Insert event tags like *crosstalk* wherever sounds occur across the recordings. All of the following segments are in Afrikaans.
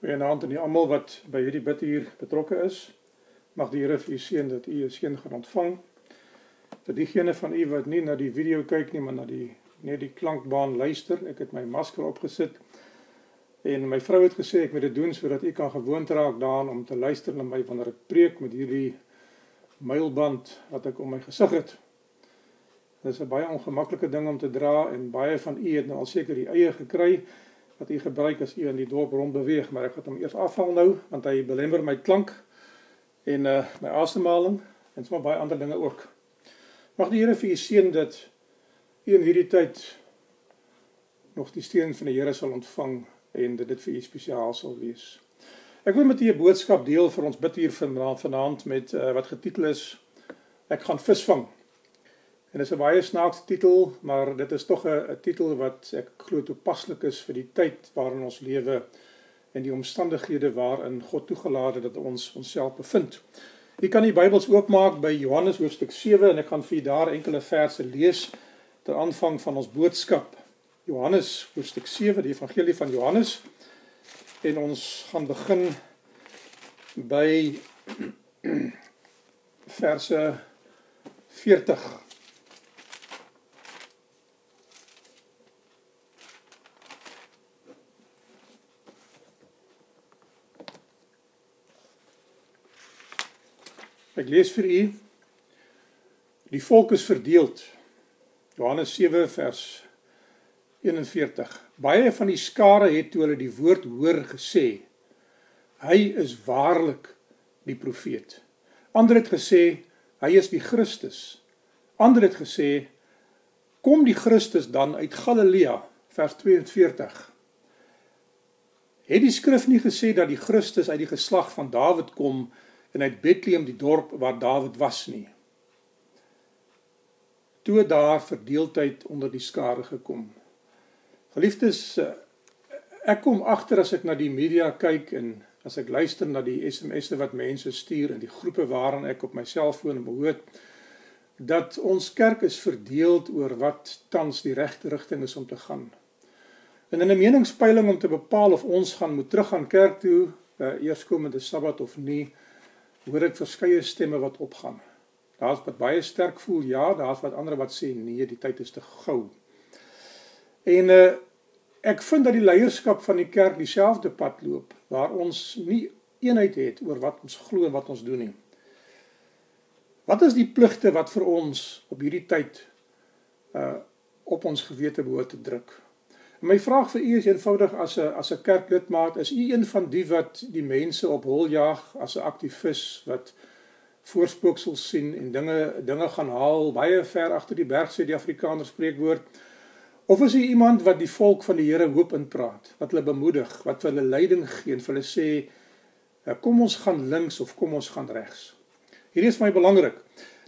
Goeienaand aan almal wat by hierdie bid hier betrokke is. Mag die Here vir u seën dat u 'n seën gaan ontvang. Vir diegene van u wat nie na die video kyk nie, maar na die net die klankbaan luister, ek het my masker opgesit en my vrou het gesê ek moet dit doen sodat u kan gewoond raak daaraan om te luister na my wanneer ek preek met hierdie mylband wat ek om my gesig het. Dit is 'n baie ongemaklike ding om te dra en baie van u het nou al seker die eie gekry wat u gebruik as u in die dorp rond beweeg, maar ek gaan hom eers afhaal nou want hy belemmer my klank en uh my asemhaling en sommer baie ander dinge ook. Mag die Here vir u seën dat u in hierdie tyd nog die steun van die Here sal ontvang en dat dit vir u spesiaal sal wees. Ek wil met u 'n boodskap deel vir ons bid hier vanaand vanaand met uh, wat getitel is ek gaan visvang. En dit is 'n baie snaakse titel, maar dit is tog 'n titel wat ek glo toepaslik is vir die tyd waarin ons lewe en die omstandighede waarin God toegelaat het dat ons onsself bevind. Jy kan die Bybels oopmaak by Johannes hoofstuk 7 en ek gaan vir julle daar enkele verse lees ter aanvang van ons boodskap. Johannes hoofstuk 7, die evangelie van Johannes. En ons gaan begin by *clears throat* verse 40 Ek lees vir u. Die volk is verdeeld. Johannes 7 vers 41. Baie van die skare het toe hulle die woord hoor gesê: Hy is waarlik die profeet. Ander het gesê: Hy is die Christus. Ander het gesê: Kom die Christus dan uit Galilea? Vers 42. Het die skrif nie gesê dat die Christus uit die geslag van Dawid kom en uit Bethlehem die dorp waar Dawid was nie. Toe daar verdeeldheid onder die skare gekom. Geliefdes, eh, ek kom agter as ek na die media kyk en as ek luister na die SMS'e wat mense stuur in die groepe waaraan ek op my selfoon behoort dat ons kerk is verdeeld oor wat tans die regte rigting is om te gaan. En in 'n meningspeiling om te bepaal of ons gaan moet teruggaan kerk toe, uh, eerskomende Sabbat of nie, hoor ek verskeie stemme wat opgaan. Daar's wat baie sterk voel ja, daar's wat ander wat sê nee, die tyd is te gou. En uh ek vind dat die leierskap van die kerk dieselfde pad loop waar ons nie eenheid het oor wat ons glo en wat ons doen nie. Wat is die pligte wat vir ons op hierdie tyd uh op ons gewete behoort te druk? My vraag vir u is eenvoudig as 'n as 'n kerklidmaat, is u een van die wat die mense op hol jaag as 'n aktivis wat voorspooksels sien en dinge dinge gaan haal baie ver agter die berg sê die Afrikaner spreekwoord? Of is u iemand wat die volk van die Here hoop in praat, wat hulle bemoedig, wat hulle leiding gee en vir hulle sê ja, kom ons gaan links of kom ons gaan regs? Hierdie is my belangrik.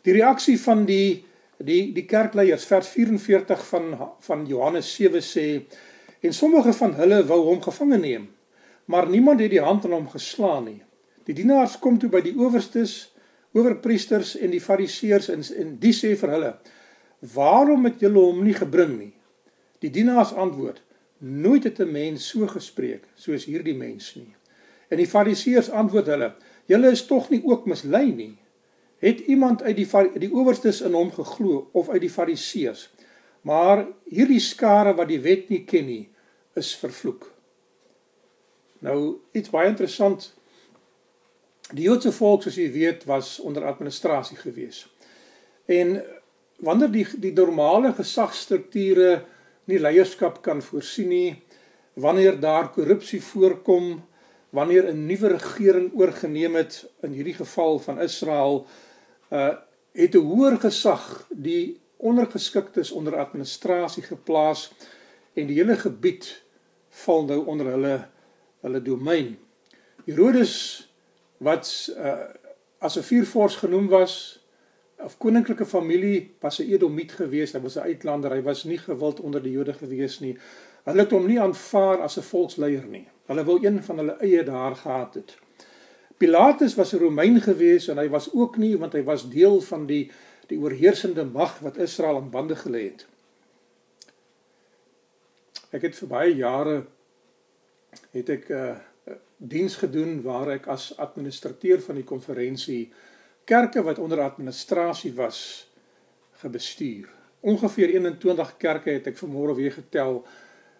Die reaksie van die die die kerkleiers vers 44 van van Johannes 7 sê en sommige van hulle wou hom gevange neem maar niemand het die hand aan hom geslaan nie. Die dienaars kom toe by die owerstes owerpriesters en die fariseërs en, en die sê vir hulle waarom het julle hom nie gebring nie die dienaars antwoord nooit het 'n mens so gespreek soos hierdie mens nie en die fariseërs antwoord hulle julle is tog nie ook mislei nie het iemand uit die die owerstes in hom geglo of uit die fariseërs. Maar hierdie skare wat die wet nie ken nie, is vervloek. Nou iets baie interessant. Die Joodse volk soos jy weet was onder administrasie gewees. En wanneer die die normale gesagsstrukture nie leierskap kan voorsien nie, wanneer daar korrupsie voorkom, wanneer 'n nuwe regering oorgeneem het in hierdie geval van Israel uh het 'n hoër gesag die ondergeskiktes onder administrasie geplaas en die hele gebied val nou onder hulle hulle domein. Herodes wat uh as 'n viervors genoem was of koninklike familie was 'n Edomiet gewees, hy was 'n uitlander, hy was nie gewild onder die Jode gewees nie. Hulle het hom nie aanvaar as 'n volksleier nie. Hulle wou een van hulle eie daar gehad het. Pilatus was 'n Romein gewees en hy was ook nie want hy was deel van die die oorheersende mag wat Israel in bande gelê het. Ek het vir baie jare het ek uh uh, diens gedoen waar ek as administrateur van die konferensie kerke wat onder administrasie was gebestuur. Ongeveer 21 kerke het ek vanmôre weer getel.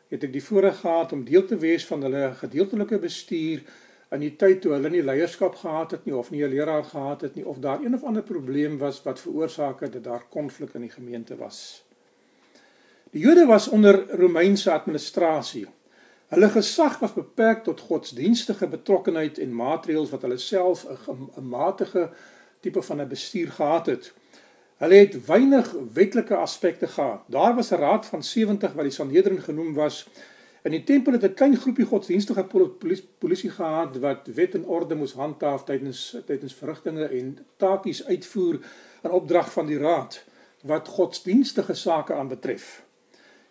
Het ek die voorreg gehad om deel te wees van hulle gedeeltelike bestuur in die tyd toe hulle nie leierskap gehad het nie of nie 'n leraar gehad het nie of daar een of ander probleem was wat veroorsaak het dat daar konflik in die gemeente was. Die Jode was onder Romeinse administrasie. Hulle gesag was beperk tot godsdienstige betrokkenheid en maatreëls wat hulle self 'n matige tipe van 'n bestuur gehad het. Hulle het weinig wetlike aspekte gehad. Daar was 'n raad van 70 wat die Sanhedrin genoem was. In die tempel het 'n klein groepie godsdienstige polisie, polisie gehad wat wet en orde moes handhaaf tydens tydens verrigtinge en taakies uitvoer in opdrag van die raad wat godsdienstige sake aanbetref.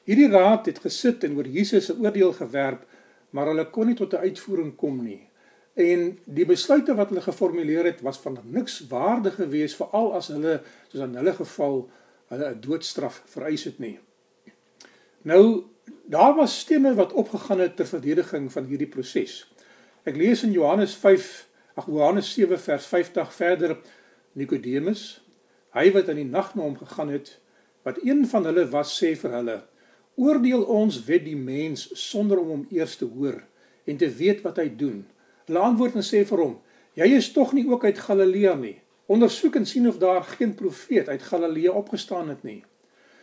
Hierdie raad het gesit en oor Jesus se oordeel gewerp, maar hulle kon nie tot 'n uitvoering kom nie. En die besluite wat hulle geformuleer het was van niks waarde gewees veral as hulle soos in hulle geval hulle 'n doodstraf vereis het nie. Nou daar was stemme wat opgegaan het ter verdediging van hierdie proses. Ek lees in Johannes 5, ag Johannes 7 vers 50 verder Nikodemus, hy wat in die nag na hom gegaan het, wat een van hulle was sê vir hulle Oordeel ons wet die mens sonder om hom eers te hoor en te weet wat hy doen. Hulle antwoord en sê vir hom: "Jy is tog nie ook uit Galilea nie. Ondersoek en sien of daar geen profeet uit Galilea opgestaan het nie."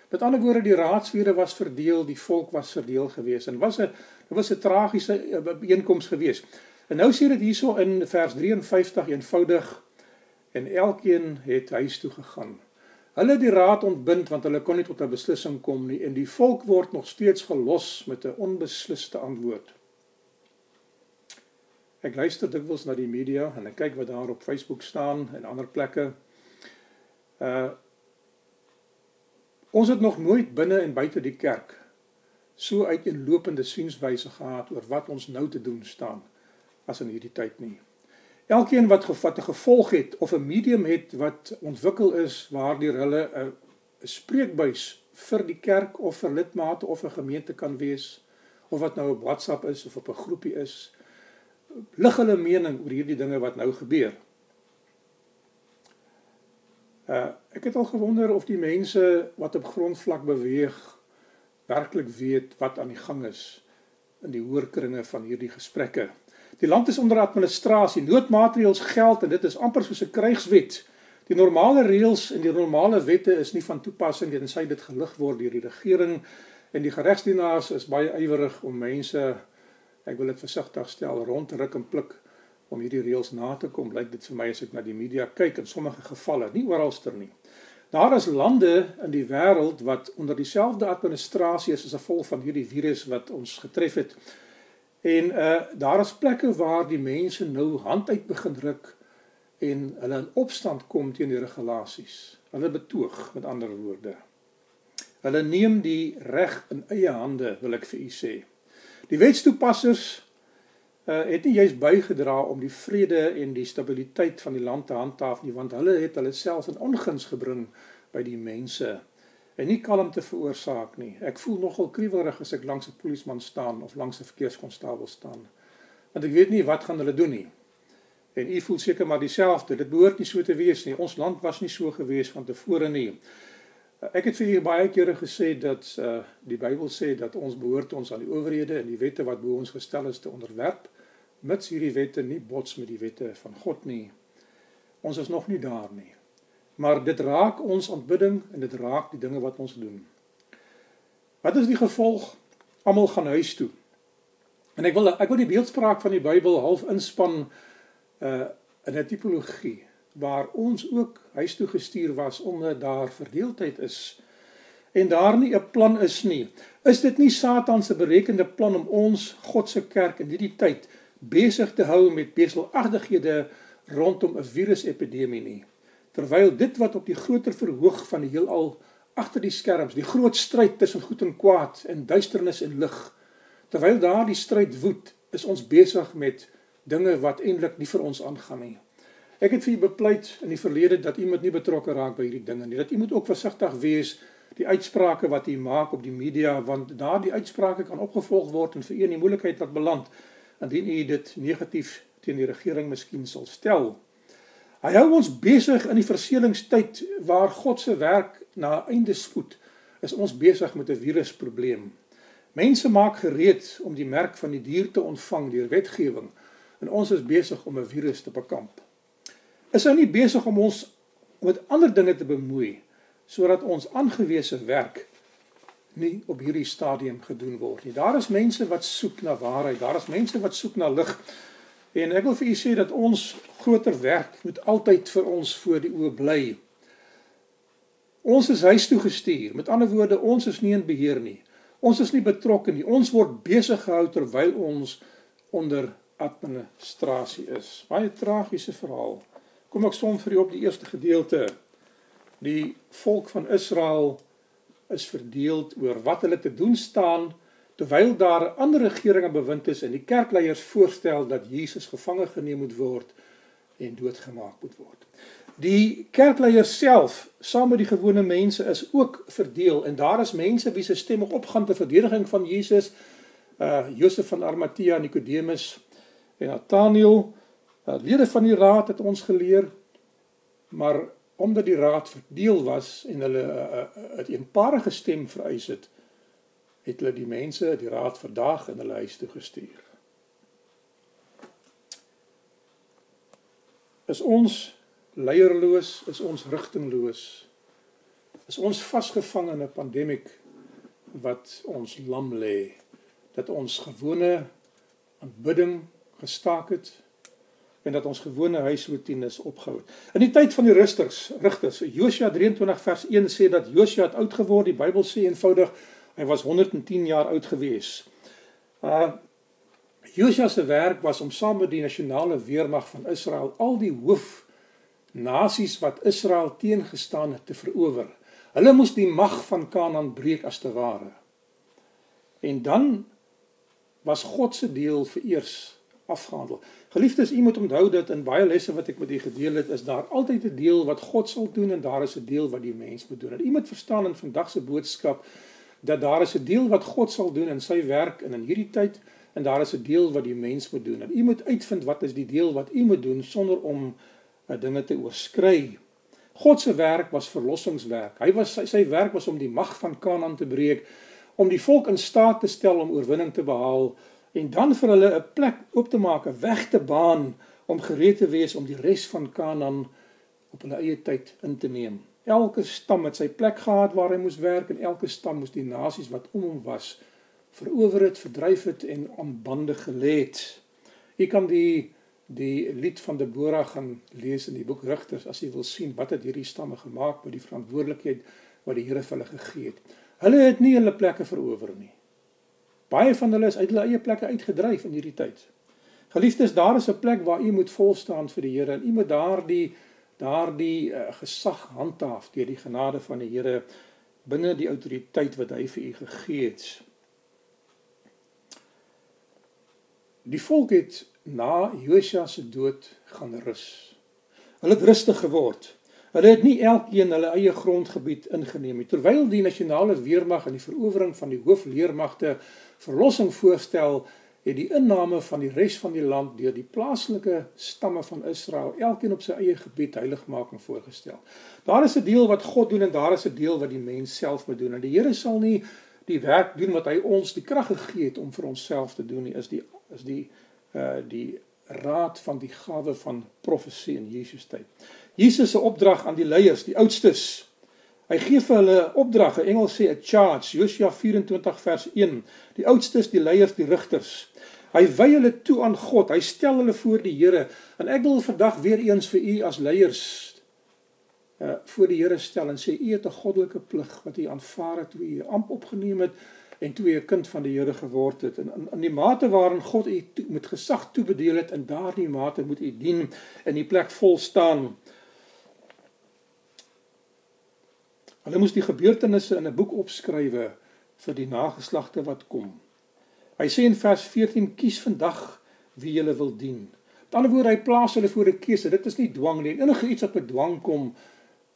Met ander woorde, die raadsliede was verdeel, die volk was verdeel gewees en was 'n dit was 'n tragiese eh, bijeenkoms gewees. En nou sê dit hierso in vers 53 eenvoudig en elkeen het huis toe gegaan. Hulle die raad ontbind want hulle kon nie tot 'n beslissing kom nie en die volk word nog steeds gelos met 'n onbesliste antwoord. Ek luister dikwels na die media en ek kyk wat daar op Facebook staan en ander plekke. Uh Ons het nog nooit binne en buite die kerk so uiteenlopende sienswyse gehad oor wat ons nou te doen staan as in hierdie tyd nie. Elkeen wat gevat 'n gevolg het of 'n medium het wat ontwikkel is waardeur hulle 'n spreekbuis vir die kerk of vir lidmate of 'n gemeente kan wees of wat nou op WhatsApp is of op 'n groepie is lig hulle mening oor hierdie dinge wat nou gebeur. Uh ek het al gewonder of die mense wat op grondvlak beweeg werklik weet wat aan die gang is in die hoërkringe van hierdie gesprekke. Die land is onder administrasie. Noodmaatreëls geld en dit is amper soos 'n krygswet. Die normale reëls en die normale wette is nie van toepassing nie, tensy dit gelig word deur die regering en die geregsdienaars is baie ywerig om mense ek wil dit versigtig stel rond te ruk en pluk om hierdie reëls na te kom. Lyk dit vir my as ek na die media kyk in sommige gevalle, nie oralster nie. Daar is lande in die wêreld wat onder dieselfde administrasie is as gevolg van hierdie virus wat ons getref het. En uh daar is plekke waar die mense nou hand uit begin ruk en hulle in opstand kom teen die regulasies. Hulle betoog met ander woorde. Hulle neem die reg in eie hande, wil ek vir u sê. Die wetstoepassers uh het nie juist bygedra om die vrede en die stabiliteit van die land te handhaaf nie, want hulle het hulle self in onguns gebring by die mense en nie kalmte veroorsaak nie. Ek voel nogal kriewelrig as ek langs 'n polisieman staan of langs 'n verkeerskonstabel staan. Want ek weet nie wat gaan hulle doen nie. En u voel seker maar dieselfde. Dit behoort nie so te wees nie. Ons land was nie so gewees van tevore nie. Ek het vir u baie kere gesê dat uh die Bybel sê dat ons behoort ons aan die owerhede en die wette wat bo ons gestel is te onderwerp, mits hierdie wette nie bots met die wette van God nie. Ons is nog nie daar nie maar dit raak ons aanbidding en dit raak die dinge wat ons doen. Wat is die gevolg? Almal gaan huis toe. En ek wil ek wil die beeldspraak van die Bybel half inspann uh in 'n tipologie waar ons ook huis toe gestuur was omdat daar verdeeldheid is en daar nie 'n plan is nie. Is dit nie Satan se berekende plan om ons God se kerk in hierdie tyd besig te hou met beselagtighede rondom 'n virusepidemie nie? terwyl dit wat op die groter verhoog van die heelal agter die skerms, die groot stryd tussen goed en kwaad en duisternis en lig, terwyl daardie stryd woed, is ons besig met dinge wat eintlik nie vir ons aangaan nie. Ek het vir u bepleit in die verlede dat u moet nie betrokke raak by hierdie dinge nie. Dat u moet ook versigtig wees die uitsprake wat u maak op die media want daardie uitsprake kan opgevolg word en vir u in die moeilikheid wat beland indien u dit negatief teen die regering miskien sal stel. Hy hou ons besig in die verseelingstyd waar God se werk na einde spoed. Is ons besig met 'n virusprobleem. Mense maak gereed om die merk van die dier te ontvang deur wetgewing en ons is besig om 'n virus te bekamp. Is hy nie besig om ons met ander dinge te bemoei sodat ons aangewese werk nie op hierdie stadium gedoen word nie. Daar is mense wat soek na waarheid. Daar is mense wat soek na lig. En ek wil vir u sê dat ons groter werk moet altyd vir ons voor die oë bly. Ons is huis toe gestuur. Met ander woorde, ons is nie in beheer nie. Ons is nie betrokke nie. Ons word besig gehou terwyl ons onder administrasie is. Baie tragiese verhaal. Kom ek som vir u op die eerste gedeelte. Die volk van Israel is verdeel oor wat hulle te doen staan terwyl daar 'n ander regering aan bewind is en die kerkleiers voorstel dat Jesus gevange geneem moet word en doodgemaak moet word. Die kerkleiers self, saam met die gewone mense, is ook verdeel en daar is mense wie se stemme opgaan te verdediging van Jesus, uh Josef van Arimatea, Nikodemus en Nathanael, uh, lede van die raad het ons geleer, maar omdat die raad verdeel was en hulle 'n uh, uh, uh, eenparige stem vereis het, het hulle die mense die raad vandag in hulle huis toe gestuur. Is ons leierloos, is ons rigtingloos? Is ons vasgevang in 'n pandemie wat ons lam lê? Dat ons gewone aanbidding gestaak het en dat ons gewone huisroetines opgehou het. In die tyd van die rusters, rigters, Josua 23 vers 1 sê dat Josua het oud geword. Die Bybel sê eenvoudig Hy was 110 jaar oud gewees. Uh Josia se werk was om saam met die nasionale weermag van Israel al die hoof nasies wat Israel teengestaan het te verower. Hulle moes die mag van Kanaan breek as te ware. En dan was God se deel vereers afgehandel. Geliefdes, u moet onthou dat in baie lesse wat ek met u gedeel het, is daar altyd 'n deel wat God sal doen en daar is 'n deel wat die mens moet doen. En u moet verstaan in vandag se boodskap dat daar is 'n deel wat God sal doen in sy werk en in hierdie tyd en daar is 'n deel wat die mens moet doen. En u moet uitvind wat is die deel wat u moet doen sonder om uh, dinge te oorskry. God se werk was verlossingswerk. Hy was sy, sy werk was om die mag van Kanaan te breek, om die volk in staat te stel om oorwinning te behaal en dan vir hulle 'n plek oop te maak, 'n weg te baan om gereed te wees om die res van Kanaan op hulle eie tyd in te neem. Elke stam het sy plek gehad waar hy moes werk en elke stam moes die nasies wat om hom was verower het, verdryf het en aan bande gelê het. Jy kan die die lied van Deborah gaan lees in die boek Rigters as jy wil sien wat het hierdie stamme gemaak met die verantwoordelikheid wat die Here vir hulle gegee het. Hulle het nie hulle plekke verower nie. Baie van hulle is uit hulle eie plekke uitgedryf in hierdie tyd. Geliefdes, daar is 'n plek waar u moet vol staan vir die Here en u moet daardie daardie uh, gesag handhaaf deur die genade van die Here binne die autoriteit wat hy vir u gegee het. Die volk het na Josia se dood gaan rus. Hulle het rustig geword. Hulle het nie elkeen hulle eie grondgebied ingeneem nie. Terwyl die nasionale weermag en die verowering van die hoofleermagte verlossing voorstel, het die inname van die res van die land deur die plaaslike stamme van Israel, elkeen op sy eie gebied heiligmaking voorgestel. Daar is 'n deel wat God doen en daar is 'n deel wat die mens self moet doen. En die Here sal nie die werk doen wat hy ons die krag gegee het om vir onsself te doen nie, is die is die uh die raad van die gawe van profesie in Jesus tyd. Jesus se opdrag aan die leiers, die oudstes, Hy gee vir hulle opdrag, in Engels sê 'n charge, Josua 24 vers 1. Die oudstes, die leiers, die rigters. Hy wy hulle toe aan God. Hy stel hulle voor die Here. En ek wil vandag weer eens vir u as leiers uh voor die Here stel en sê u het 'n goddelike plig wat u aanvaar het toe u amp opgeneem het en toe u 'n kind van die Here geword het. En in, die mate waarin God u to, met gesag toebedeel het, in daardie mate moet u dien in die plek vol staan. Hulle moes die gebeurtenisse in 'n boek opskrywe vir die nageslagte wat kom. Hy sê in vers 14: "Kies vandag wie jy wil dien." Met ander woorde, hy plaas hulle voor 'n keuse. Dit is nie dwang nie. Enige iets wat met dwang kom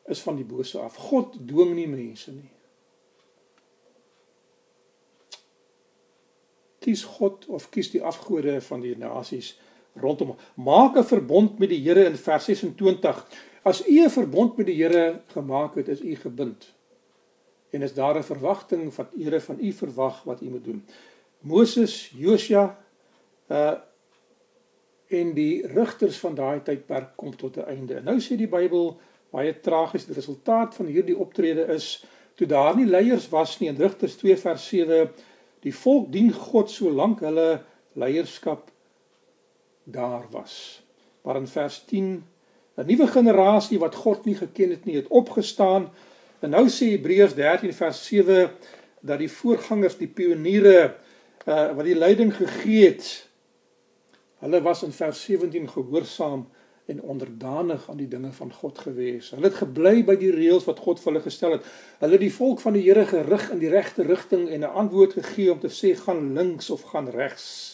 is van die bose af. God dwing nie mense nie. Kies God of kies die afgode van die nasies rondom. Maak 'n verbond met die Here in vers 26. As u 'n verbond met die Here gemaak het, is u gebind. En is daar 'n verwagting wat Here van u verwag wat u moet doen. Moses, Josua, uh en die rigters van daai tydperk kom tot 'n einde. Nou sê die Bybel baie tragies die resultaat van hierdie optrede is toe daar nie leiers was nie in Rigters 2 vers 7 die volk dien God solank hulle leierskap daar was. Maar in vers 10 'n nuwe generasie wat God nie geken het nie, het opgestaan. En nou sê Hebreërs 13 vers 7 dat die voorgangers, die pioniere uh wat die leiding gegee het, hulle was in vers 17 gehoorsaam en onderdanig aan die dinge van God gewees. Hulle het gebly by die reëls wat God vir hulle gestel het. Hulle het die volk van die Here gerig in die regte rigting en 'n antwoord gegee om te sê gaan links of gaan regs.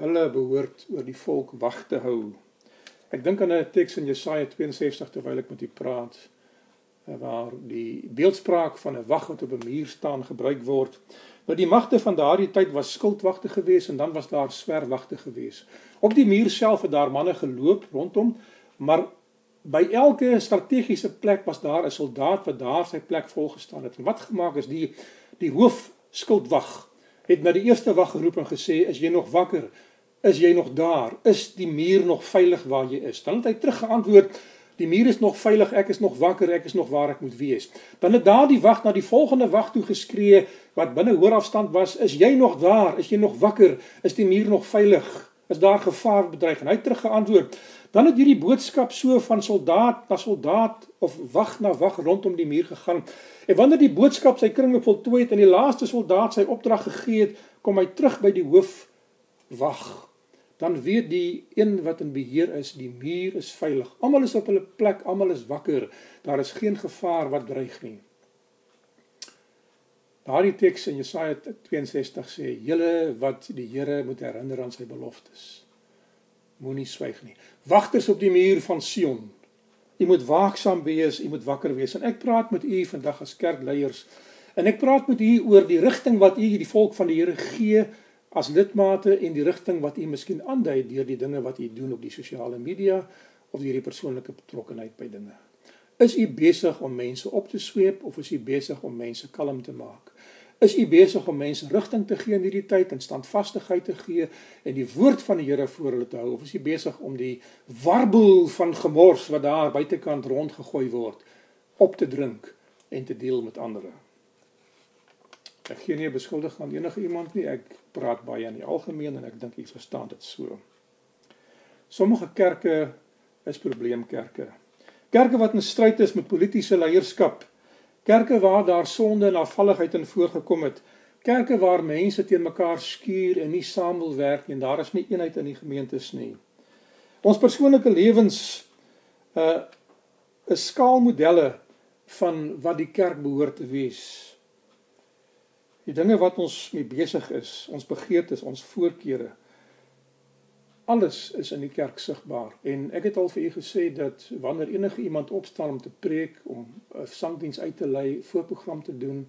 Hulle behoort oor die volk wag te hou. Ek dink aan 'n teks in Jesaja 62 terwyl ek met u praat eh, waar die beeldspraak van 'n wag wat op 'n muur staan gebruik word. Nou die magte van daardie tyd was skildwagte gewees en dan was daar swerwagte gewees. Op die muur self het daar manne geloop rondom, maar by elke strategiese plek was daar 'n soldaat wat daar sy plek volgestaan het. En wat gemaak is die die hoof skildwag het na die eerste wag geroep en gesê is jy nog wakker Is jy nog daar? Is die muur nog veilig waar jy is? Dan het hy teruggeantwoord: Die muur is nog veilig, ek is nog wakker, ek is nog waar ek moet wees. Dan het daardie wag na die volgende wag toe geskree wat binne hoorafstand was: Is jy nog daar? Is jy nog wakker? Is die muur nog veilig? Is daar gevaar bedreig? En hy het teruggeantwoord. Dan het hierdie boodskap so van soldaat na soldaat of wag na wag rondom die muur gegaan. En wanneer die boodskap sy kringe voltooi het en die laaste soldaat sy opdrag gegee het, kom hy terug by die hoof wag dan weet die een wat in beheer is, die muur is veilig. Almal is op hulle plek, almal is wakker. Daar is geen gevaar wat dreig nie. Daardie teks in Jesaja 62 sê: "Julle wat die Here moet herinner aan sy beloftes, moenie swyg nie. Wagters op die muur van Sion, u moet waaksaam wees, u moet wakker wees." En ek praat met u vandag as kerkleiers en ek praat met u oor die rigting wat u die volk van die Here gee as lidmate en die rigting wat u miskien aandui deur die dinge wat u doen op die sosiale media of deur die persoonlike betrokkenheid by dinge. Is u besig om mense op te sweep of is u besig om mense kalm te maak? Is u besig om mense rigting te gee in hierdie tyd en standvastigheid te gee en die woord van die Here voor hulle te hou of is u besig om die warboel van gemors wat daar buitekant rondgegooi word op te drink en te deel met ander? Ek gee nie 'n beskuldiging aan enige iemand nie. Ek praat baie in die algemeen en ek dink jy verstaan dit so. Sommige kerke is probleemkerke. Kerke wat in stryd is met politieke leierskap. Kerke waar daar sonde en afvalligheid in voorgekom het. Kerke waar mense teen mekaar skuur en nie saam wil werk nie en daar is nie eenheid in die gemeentes nie. Ons persoonlike lewens uh is skaalmodelle van wat die kerk behoort te wees. Die dinge wat ons mee besig is, ons begeertes, ons voorkeure, alles is in die kerk sigbaar. En ek het al vir u gesê dat wanneer enige iemand opstaan om te preek, om 'n sangdiens uit te lei, voorprogram te doen,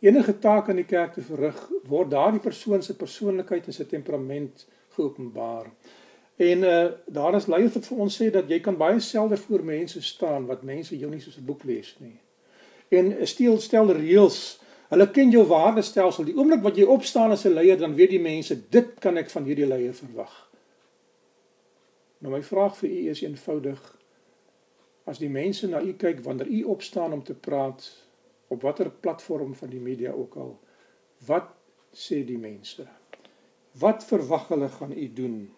enige taak in die kerk te verrig, word daardie persoon se persoonlikheid en sy temperament geopenbaar. En uh daar is leiers wat vir ons sê dat jy kan baie selde voor mense staan wat mense jou nie soos 'n boek lees nie. En steel stel reëls Hulle ken jou waardestelsel. Die oomblik wat jy opstaan as 'n leier, dan weet die mense, dit kan ek van hierdie leier verwag. Nou my vraag vir u is eenvoudig. As die mense na u kyk wanneer u opstaan om te praat op watter platform van die media ook al, wat sê die mense? Wat verwag hulle gaan u doen?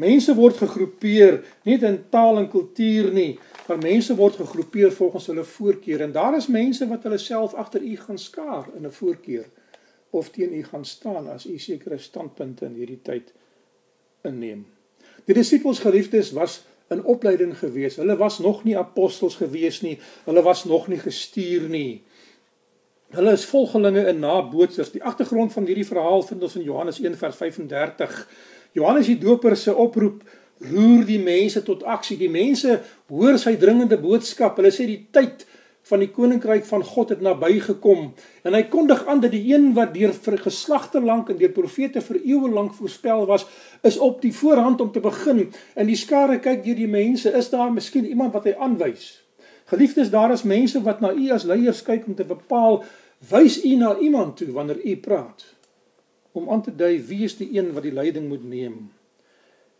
Mense word gegroepeer nie in taal en kultuur nie, maar mense word gegroepeer volgens hulle voorkeur en daar is mense wat hulle self agter u gaan skaar in 'n voorkeur of teen u gaan staan as u sekere standpunte in hierdie tyd inneem. Die disippels geliefdes was in opleiding gewees. Hulle was nog nie apostels gewees nie. Hulle was nog nie gestuur nie. Hulle is volgelinge en nabootsers. Die agtergrond van hierdie verhaal vind ons in Johannes 1:35. Johannes die Doper se oproep roer die mense tot aksie. Die mense hoor sy dringende boodskap. Hulle sê die tyd van die koninkryk van God het nabygekom en hy kondig aan dat die een wat deur vir geslagte lank en deur profete vir eeue lank voorspel was is op die voorhand om te begin en die skare kyk deur die mense is daar miskien iemand wat hy aanwys geliefdes daar is mense wat na u as leiers kyk om te bepaal wys u na iemand toe wanneer u praat om aan te dui wie is die een wat die leiding moet neem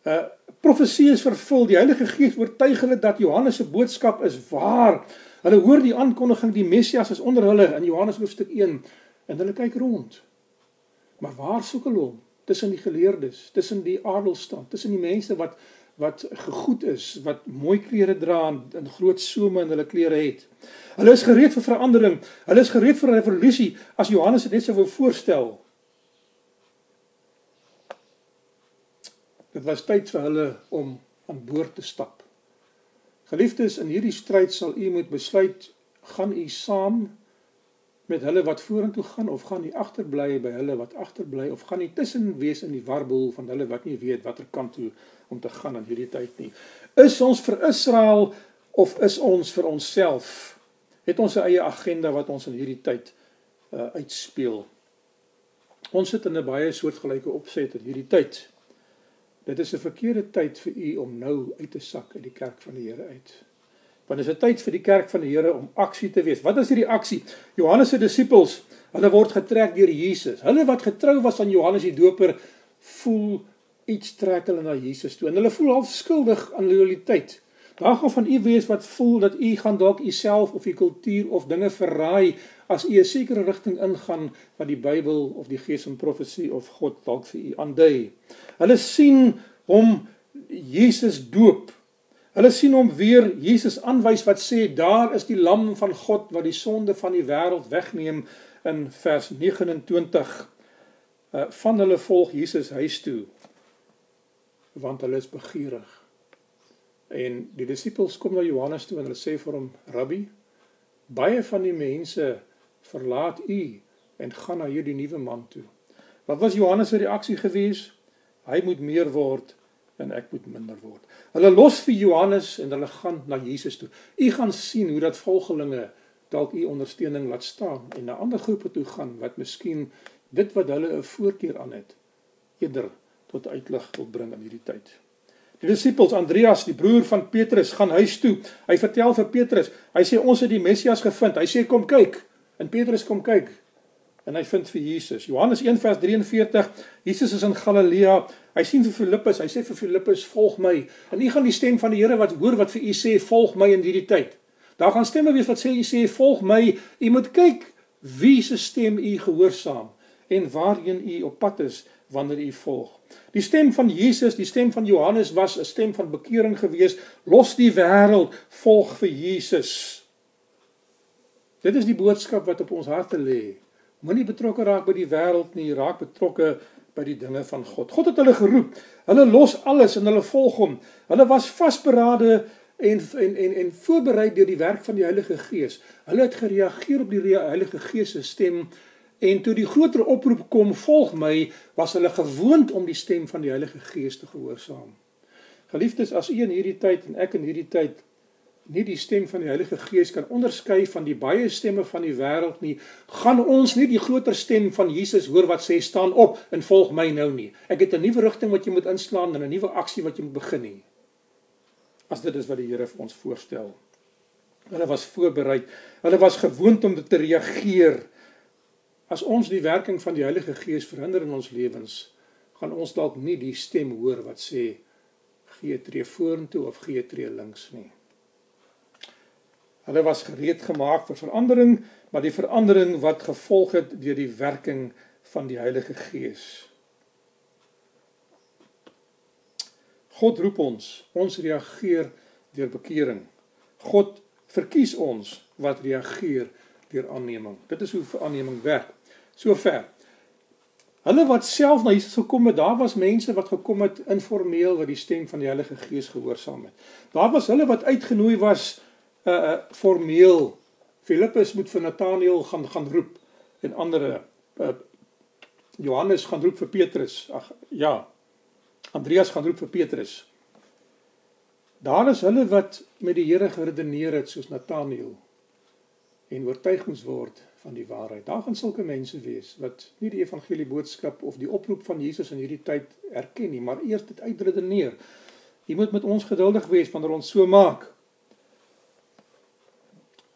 uh profesie is vervul. Die Heilige Gees oortuig hulle dat Johannes se boodskap is waar. Hulle hoor die aankondiging die Messias is onder hulle in Johannes hoofstuk 1 en hulle kyk rond. Maar waar soek hulle hom? Tussen die geleerdes, tussen die adelstand, tussen die mense wat wat gegoed is, wat mooi klere dra en, en groot some in hulle klere het. Hulle is gereed vir verandering. Hulle is gereed vir 'n revolusie as Johannes dit net sou wou voorstel. Dit was tyd vir hulle om aan boord te stap. Geliefdes, in hierdie stryd sal u moet besluit, gaan u saam met hulle wat vorentoe gaan of gaan u agterbly by hulle wat agterbly of gaan u tussen wees in die warboel van hulle wat nie weet watter kant toe om te gaan in hierdie tyd nie. Is ons vir Israel of is ons vir onsself? Het ons 'n eie agenda wat ons in hierdie tyd uh, uitspeel? Ons sit in 'n baie soortgelyke opset in hierdie tyd. Dit is 'n verkeerde tyd vir u om nou uit te sak uit die kerk van die Here uit. Want dit is 'n tyd vir die kerk van die Here om aksie te wees. Wat is hierdie aksie? Johannes se disippels, hulle word getrek deur Jesus. Hulle wat getrou was aan Johannes die Doper, voel iets trek hulle na Jesus toe. En hulle voel half skuldig aan loyaliteit. Daar gaan van u wees wat voel dat u gaan dalk u self of u kultuur of dinge verraai as u 'n sekere rigting ingaan wat die Bybel of die Gees en profesie of God dalk vir u aandui. Hulle sien hom Jesus doop. Hulle sien hom weer Jesus aanwys wat sê daar is die lam van God wat die sonde van die wêreld wegneem in vers 29. Uh, van hulle volg Jesus huis toe want hulle is begeerig. En die disippels kom na Johannes toe en hulle sê vir hom: "Rabbi, baie van die mense verlaat u en gaan na hierdie nuwe man toe." Wat was Johannes se reaksie gewees? Hy moet meer word en ek moet minder word. Hulle los vir Johannes en hulle gaan na Jesus toe. U gaan sien hoe dat volgelinge dalk u ondersteuning laat staan en na ander groepe toe gaan wat miskien dit wat hulle 'n voorkeur aan het eerder tot uitlig wil bring in hierdie tyd. Die disippels Andreas, die broer van Petrus, gaan huis toe. Hy vertel vir Petrus, hy sê ons het die Messias gevind. Hy sê kom kyk. En Petrus kom kyk. En hy vind vir Jesus. Johannes 1:43, Jesus is in Galilea. Hy sien vir Filippus, hy sê vir Filippus, "Volg my." En u gaan die stem van die Here wat hoor wat vir u sê, "Volg my in hierdie tyd." Daar gaan stemme wees wat sê u sê, "Volg my." U moet kyk wie se stem u gehoorsaam en waarheen u op pad is wanneer u volg. Die stem van Jesus, die stem van Johannes was 'n stem van bekering geweest. Los die wêreld, volg vir Jesus. Dit is die boodskap wat op ons harte lê. Moenie betrokke raak by die wêreld nie, raak betrokke by die dinge van God. God het hulle geroep. Hulle los alles en hulle volg hom. Hulle was vasberade en en en en voorberei deur die werk van die Heilige Gees. Hulle het gereageer op die Heilige Gees se stem En toe die groter oproep kom, volg my, was hulle gewoond om die stem van die Heilige Gees te gehoorsaam. Geliefdes, as u in hierdie tyd en ek in hierdie tyd nie die stem van die Heilige Gees kan onderskei van die baie stemme van die wêreld nie, gaan ons nie die groter stem van Jesus hoor wat sê staan op en volg my nou nie. Ek het 'n nuwe rigting wat jy moet inslaan en 'n nuwe aksie wat jy moet begin nie. As dit is wat die Here vir ons voorstel. Hulle was voorberei. Hulle was gewoond om te reageer As ons die werking van die Heilige Gees verhinder in ons lewens, gaan ons dalk nie die stem hoor wat sê gee tree vorentoe of gee tree links nie. Hulle was gereed gemaak vir verandering, maar die verandering wat gevolg het deur die werking van die Heilige Gees. God roep ons, ons reageer deur bekering. God verkies ons wat reageer deur aanneming. Dit is hoe aanneming werk sover. Hulle wat self na Jesus gekom het, daar was mense wat gekom het informeel wat die stem van die Heilige Gees gehoorsaam het. Daar was hulle wat uitgenooi was uh formeel. Filippus moet vir Nataneel gaan gaan roep en ander uh Johannes gaan roep vir Petrus. Ag ja. Andreas gaan roep vir Petrus. Daar is hulle wat met die Here geredeneer het soos Nataneel. en oortuig moes word van die waarheid. Daar gaan sulke mense wees wat nie die evangelie boodskap of die oproep van Jesus in hierdie tyd erken nie, maar eers dit uitredeneer. Jy moet met ons geduldig wees wanneer ons so maak.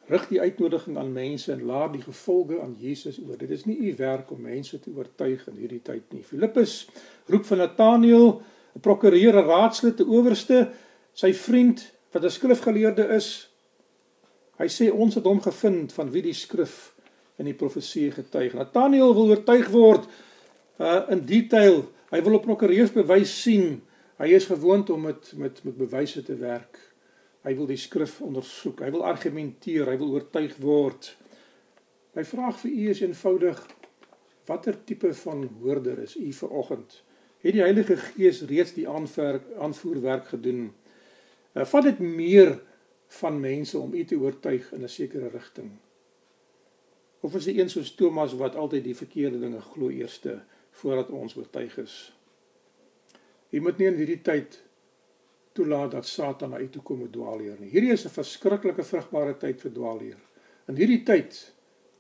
Rig die uitnodiging aan mense en laat die gevolge aan Jesus oor. Dit is nie u werk om mense te oortuig in hierdie tyd nie. Filippus roep van Nathanael, 'n prokureur, 'n raadslid, 'n owerste, sy vriend wat 'n skrifgeleerde is. Hy sê ons het hom gevind van wie die skrif in die profesie getuig. Nathanael wil oortuig word uh in detail. Hy wil op prokureursbewys sien. Hy is gewoond om met met met bewyse te werk. Hy wil die skrif ondersoek. Hy wil argumenteer, hy wil oortuig word. My vraag vir u is eenvoudig: watter tipe van hoorder is u vir oggend? Het die Heilige Gees reeds die aanwerk aanvoerwerk gedoen? Uh, vat dit meer van mense om u te oortuig in 'n sekere rigting? Of is dit een soos Thomas wat altyd die verkeerde dinge glo eerste voordat ons oortuig is? Jy moet nie in hierdie tyd toelaat dat Satan na u toe kom met dwaalleer nie. Hierdie is 'n verskriklike vrugbare tyd vir dwaalleer. In hierdie tyd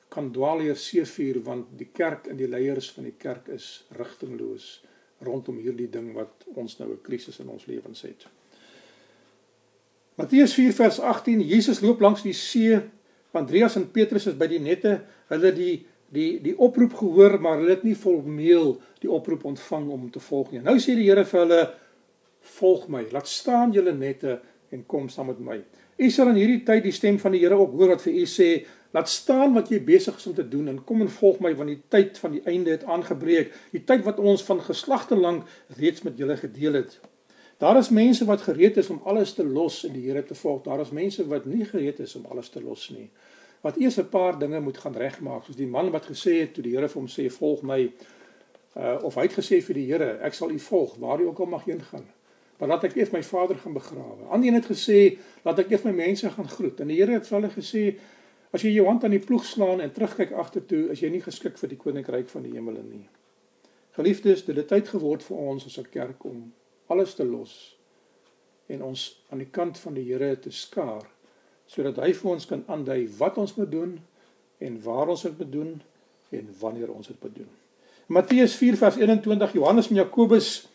kan dwaalleer seefuur want die kerk en die leiers van die kerk is rigtingloos rondom hierdie ding wat ons nou 'n krisis in ons lewens het. Matteus 4 vers 18 Jesus loop langs die see Andreas en Petrus is by die nette. Hulle die die die oproep gehoor, maar hulle het nie volmeel die oproep ontvang om te volg nie. Nou sê die Here vir hulle: "Volg my. Laat staan julle nette en kom saam met my." U sal in hierdie tyd die stem van die Here ook hoor wat vir u sê: "Laat staan wat jy besig is om te doen en kom en volg my want die tyd van die einde het aangebreek. Die tyd wat ons van geslagte lank reeds met julle gedeel het." Daar is mense wat gereed is om alles te los en die Here te volg. Daar is mense wat nie gereed is om alles te los nie. Wat eers 'n paar dinge moet gaan regmaak, soos die man wat gesê het toe die Here vir hom sê volg my uh of hy het gesê vir die Here, ek sal u volg waar u ook al mag heen gaan. Maar laat ek eers my vader gaan begrawe. Ander een het gesê laat ek eers my mense gaan groet. En die Here het vir hulle gesê as jy jou hand aan die ploeg slaan en terugkyk agtertoe, is jy nie geskik vir die koninkryk van die hemele nie. Geliefdes, dit het tyd geword vir ons as 'n kerk om alles te los en ons aan die kant van die Here te skaar sodat hy vir ons kan aandui wat ons moet doen en waar ons dit moet doen en wanneer ons dit moet doen. Matteus 4 vers 21 Johannes en Jakobus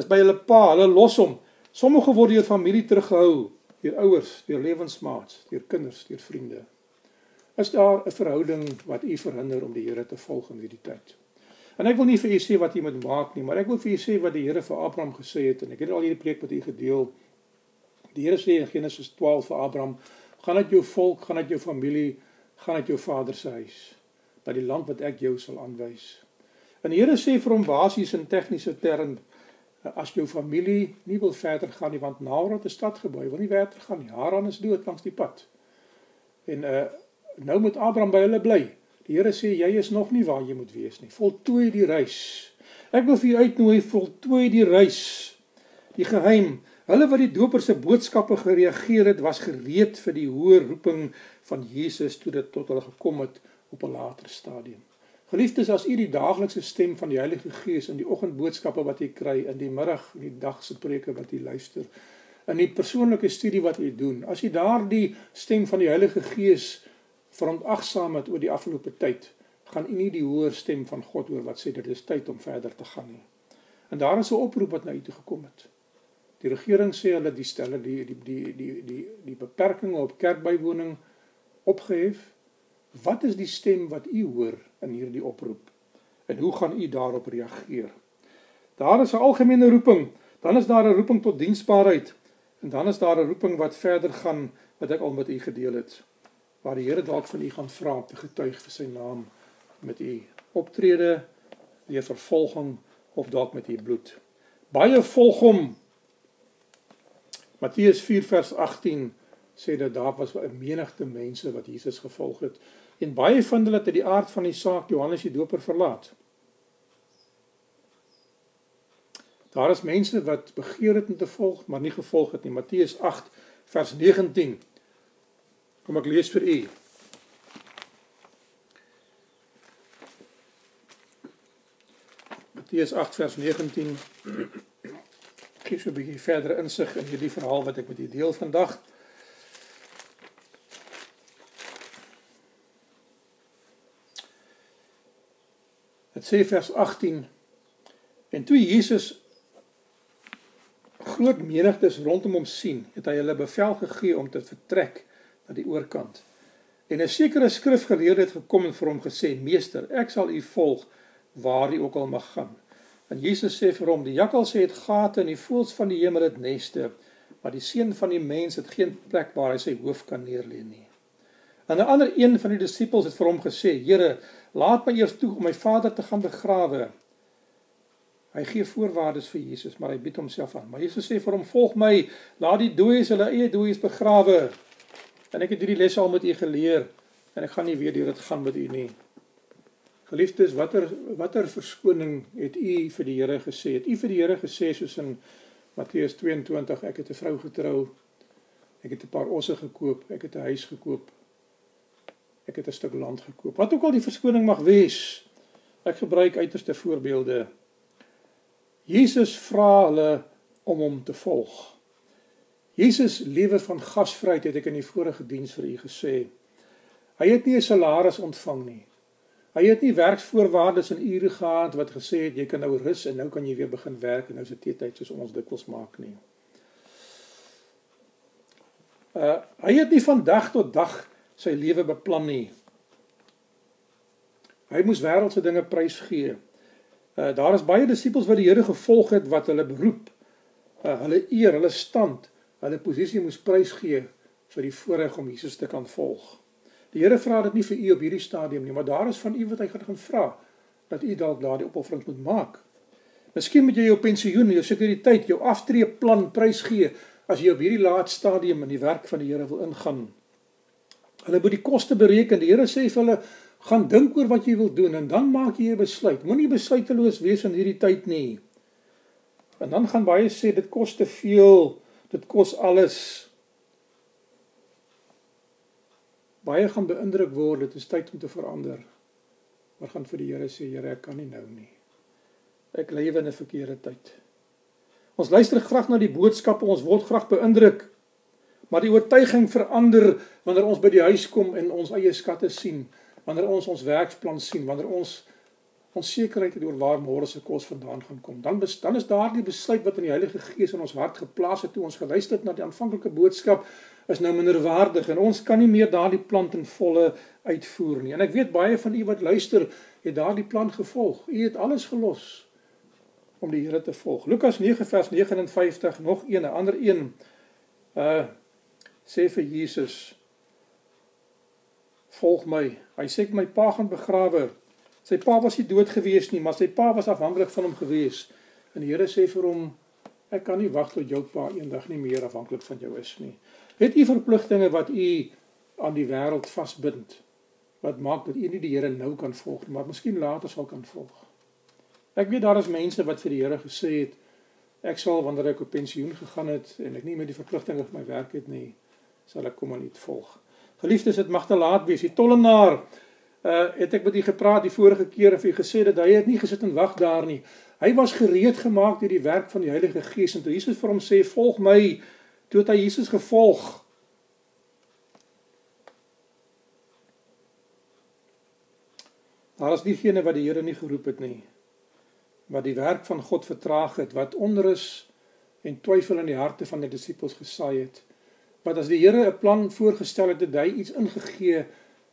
is by hulle pa, hulle los hom. Sommige word deur familie teruggehou, deur ouers, deur lewensmaats, deur kinders, deur vriende. Is daar 'n verhouding wat u verhinder om die Here te volg in hierdie tyd? En ek wil nie vir u sê wat u moet maak nie, maar ek wil vir u sê wat die Here vir Abraham gesê het en ek het al hierdie preek met u gedeel. Die Here sê in Genesis 12 vir Abraham: "Gaan uit jou volk, gaan uit jou familie, gaan uit jou vader se huis, na die land wat ek jou sal aanwys." En die Here sê vir hom basies in tegniese term: "As jou familie nie wil verder gaan nie, want Naarot is stad gebou, wil nie verder gaan nie. Haran is dood langs die pad." En uh nou moet Abraham by hulle bly. Die Here sê jy is nog nie waar jy moet wees nie. Voltooi die reis. Ek wil vir u uitnooi voltooi die reis. Die geheim. Hulle wat die doper se boodskappe gereageer het, was gereed vir die hoë roeping van Jesus toe dit tot hulle gekom het op 'n later stadium. Geliefdes, as u die daaglikse stem van die Heilige Gees in die oggendboodskappe wat u kry, in die middag en die dag se preke wat u luister, in die persoonlike studie wat u doen, as u daardie stem van die Heilige Gees verontagsaam het oor die afgelope tyd, gaan u nie die hoër stem van God hoor wat sê dit is tyd om verder te gaan nie. En daar is 'n oproep wat na u toe gekom het. Die regering sê hulle die stelle die die die die die die beperkings op kerkbywoning opgehef. Wat is die stem wat u hoor in hierdie oproep? En hoe gaan u daarop reageer? Daar is 'n algemene roeping, dan is daar 'n roeping tot diensbaarheid en dan is daar 'n roeping wat verder gaan wat ek al met u gedeel het waar die Here dalk van u gaan vra om te getuig vir sy naam met u optrede, deur vervolging of dalk met u bloed. Baie volg hom. Matteus 4 vers 18 sê dat daar was 'n menigte mense wat Jesus gevolg het en baie van hulle het uit die aard van die saak Johannes die Doper verlaat. Daar is mense wat begeer het om te volg, maar nie gevolg het nie. Matteus 8 vers 19 Kom ek lees vir u. Matteus 8 vers 19. Gee so 'n bietjie verdere insig in hierdie verhaal wat ek met u deel vandag. Dit sê vers 18 en toe Jesus groot menigtes rondom hom sien, het hy hulle bevel gegee om te vertrek na die oorkant. En 'n sekere skrifgeleerde het gekom en vir hom gesê: "Meester, ek sal u volg waar u ook al mag gaan." En Jesus sê vir hom: "Die jakkalse het gate en die voëls van die hemel het neste, maar die seun van die mens het geen plek waar hy sy hoof kan neerlê nie." En 'n ander een van die disippels het vir hom gesê: "Here, laat my eers toe om my vader te gaan begrawe." Hy gee voorwaardes vir Jesus, maar hy bied homself aan. Maar Jesus sê vir hom: "Volg my, laat die dooies hulle eie dooies begrawe." En ek het hierdie les al met u geleer en ek gaan nie weer deur dit gaan met u nie. Geliefdes, watter watter verskoning het u vir die Here gesê? Het u vir die Here gesê soos in Matteus 22, ek het 'n vrou getrou. Ek het 'n paar osse gekoop, ek het 'n huis gekoop. Ek het 'n stuk land gekoop. Wat ook al die verskoning mag wees. Ek gebruik uiterste voorbeelde Jesus vra hulle om hom te volg. Jesus lewe van gasvryheid het ek in die vorige diens vir u gesê. Hy het nie 'n salaris ontvang nie. Hy het nie werksvoorwaardes en ure gehad wat gesê het jy kan nou rus en nou kan jy weer begin werk en nou is dit tyd soos ons dikwels maak nie. Uh hy het nie van dag tot dag sy lewe beplan nie. Hy moes wêreldse dinge prysgee. Uh, daar is baie disippels wat die Here gevolg het wat hulle beroep, uh, hulle eer, hulle stand, hulle posisie moes prysgee vir die voorreg om Jesus te kan volg. Die Here vra dit nie vir u op hierdie stadium nie, maar daar is van u wat hy gaan gaan vra dat u dalk daardie opoffering moet maak. Miskien moet jy jou pensioen, jou sekuriteit, jou aftreeplan prysgee as jy op hierdie laat stadium in die werk van die Here wil ingaan. Hulle moet die koste bereken. Die Here sê vir hulle gaan dink oor wat jy wil doen en dan maak jy 'n besluit. Moenie besluiteloos wees in hierdie tyd nie. En dan gaan baie sê dit kos te veel, dit kos alles. Baie gaan beïndruk word, dit is tyd om te verander. Maar gaan vir die Here sê, Here, ek kan nie nou nie. Ek lewe in 'n verkeerde tyd. Ons luister graag na die boodskappe, ons word graag beïndruk. Maar die oortuiging verander wanneer ons by die huis kom en ons eie skatte sien wanneer ons ons werksplan sien, wanneer ons onsekerheid het oor waar môre se kos vandaan gaan kom, dan bes, dan is daardie besluit wat in die Heilige Gees in ons hart geplaas het toe ons geluister het na die aanvanklike boodskap is nou minderwaardig en ons kan nie meer daardie plan ten volle uitvoer nie. En ek weet baie van u wat luister, het daardie plan gevolg. U het alles gelos om die Here te volg. Lukas 9 vers 59 nog een, 'n ander een. Uh sê vir Jesus volg my. Hy sê my pa gaan begrawe. Sy pa was nie dood gewees nie, maar sy pa was afhanklik van hom gewees. En die Here sê vir hom, ek kan nie wag tot jou pa eendag nie meer afhanklik van jou is nie. Het u verpligtinge wat u aan die wêreld vasbind? Wat maak dat u nie die Here nou kan volg nie, maar miskien later sal kan volg? Ek weet daar is mense wat vir die Here gesê het ek sal wanneer ek op pensioen gegaan het en ek nie meer die verpligtinge vir my werk het nie, sal ek kom aan u volg. Geliefdes, dit mag te laat wees. Die tollenaar uh het ek met u gepraat die vorige keer en vir u gesê dat hy het nie gesit en wag daar nie. Hy was gereed gemaak deur die werk van die Heilige Gees en toe Jesus vir hom sê volg my, toe het hy Jesus gevolg. Daar is diegene wat die Here nie geroep het nie. Wat die werk van God vertraag het, wat onrus en twyfel in die harte van die disippels gesaai het wat as die Here 'n plan voorgestel het, het hy iets ingegee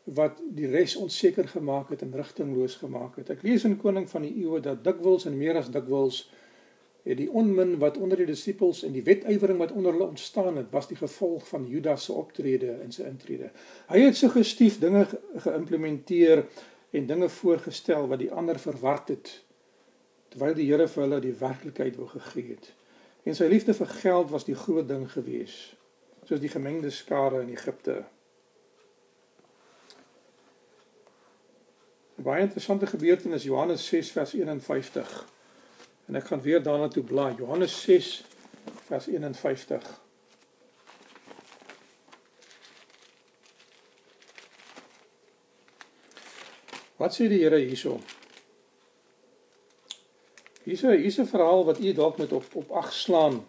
wat die res onseker gemaak het en rigtingloos gemaak het. Ek lees in Koning van die Eeue dat dikwels en meer as dikwels het die onmin wat onder die disippels en die wetywering wat onder hulle ontstaan het, was die gevolg van Judas se optrede en sy intrede. Hy het suggestief dinge geïmplementeer en dinge voorgestel wat die ander verward het terwyl die Here vir hulle die werklikheid wou gegee het. En sy liefde vir geld was die groot ding geweest soos die gemengde skare in Egipte. 'n Baie interessante gebeurtenis Johannes 6 vers 51. En ek gaan weer daarna toe blaai. Johannes 6 vers 51. Wat sê die Here hierso? Hierso hier's 'n verhaal wat u dalk met op op ag slaan.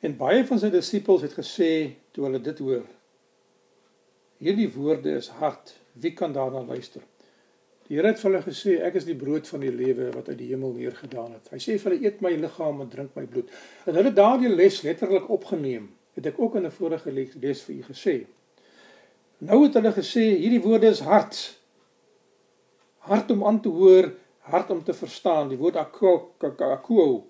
En baie van sy disippels het gesê toe hulle dit hoor: Hierdie woorde is hard. Wie kan daarna luister? Die Here het vir hulle gesê: Ek is die brood van die lewe wat uit die hemel neergedaan het. Hy sê vir hulle: Eet my liggaam en drink my bloed. En hulle daardie les letterlik opgeneem. Het ek ook in 'n vorige les vir u gesê. Nou het hulle gesê hierdie woorde is hard. Hard om aan te hoor, hard om te verstaan. Die woord akuo.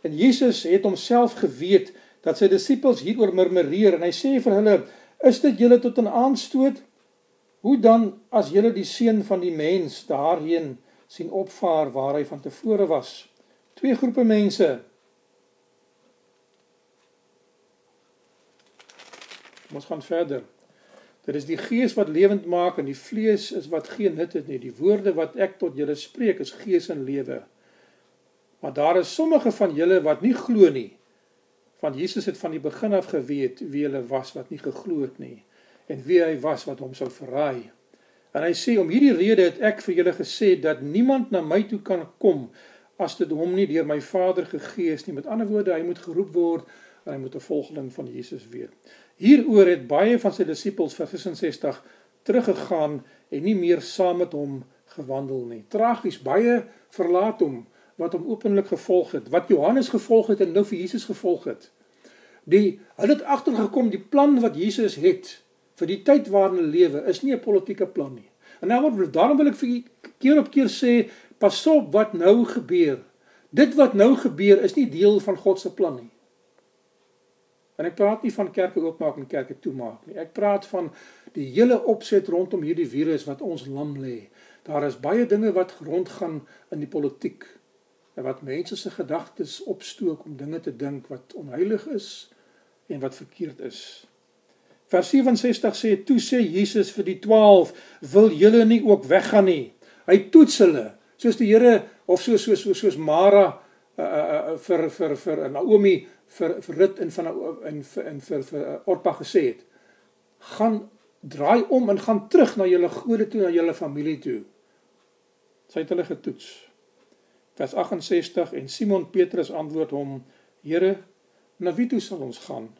En Jesus het homself geweet dat sy disippels hieroor murmureer en hy sê vir hulle: "Is dit julle tot 'n aanstoot? Hoe dan as julle die seun van die mens daarheen sien opvaar waar hy van tevore was?" Twee groepe mense. Ons gaan verder. Dit is die gees wat lewend maak en die vlees is wat geen nut het nie. Die woorde wat ek tot julle spreek is gees en lewe. Maar daar is sommige van julle wat nie glo nie. Want Jesus het van die begin af geweet wie hulle was wat nie geglo het nie en wie hy was wat hom sou verraai. En hy sê om hierdie rede het ek vir julle gesê dat niemand na my toe kan kom as dit hom nie deur my Vader gegee is nie. Met ander woorde, hy moet geroep word en hy moet 'n volgeling van Jesus wees. Hieroor het baie van sy disippels vir 66 teruggegaan en nie meer saam met hom gewandel nie. Tragies, baie verlaat hom wat hom openlik gevolg het, wat Johannes gevolg het en nou vir Jesus gevolg het. Die hulle het agtergekom die plan wat Jesus het vir die tyd waarin hulle lewe is nie 'n politieke plan nie. En nou word daarom wil ek vir keer op keer sê, pas op wat nou gebeur. Dit wat nou gebeur is nie deel van God se plan nie. En ek praat nie van kerke oopmaak en kerke toemaak nie. Ek praat van die hele opset rondom hierdie virus wat ons lam lê. Daar is baie dinge wat rondgaan in die politiek wat mense se gedagtes opstook om dinge te dink wat onheilig is en wat verkeerd is. Vers 67 sê toe sê Jesus vir die 12 wil julle nie ook weggaan nie. Hy toets hulle soos die Here of so so so soos Mara uh, uh, vir vir vir Naomi vir vir Rut en van in in vir vir Orpa gesê het. Gaan draai om en gaan terug na julle gode toe na julle familie toe. Sy het hulle getoets vers 68 en Simon Petrus antwoord hom: Here, na wie toe sal ons gaan?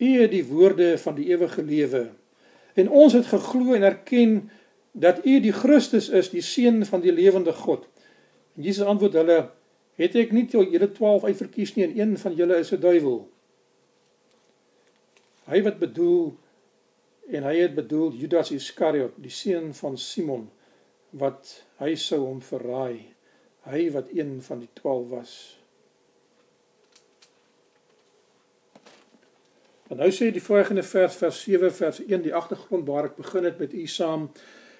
U het die woorde van die ewige lewe. En ons het geglo en erken dat U die Christus is, die seun van die lewende God. En Jesus antwoord hulle: Het ek nie julle 12 uitverkies nie en een van julle is 'n duiwel? Hy wat bedoel en hy het bedoel Judas Iskariot, die seun van Simon wat hy sou hom verraai hy wat een van die 12 was. En nou sê die volgende vers vers 7 vers 1 die agtergrond waar ek begin het met u saam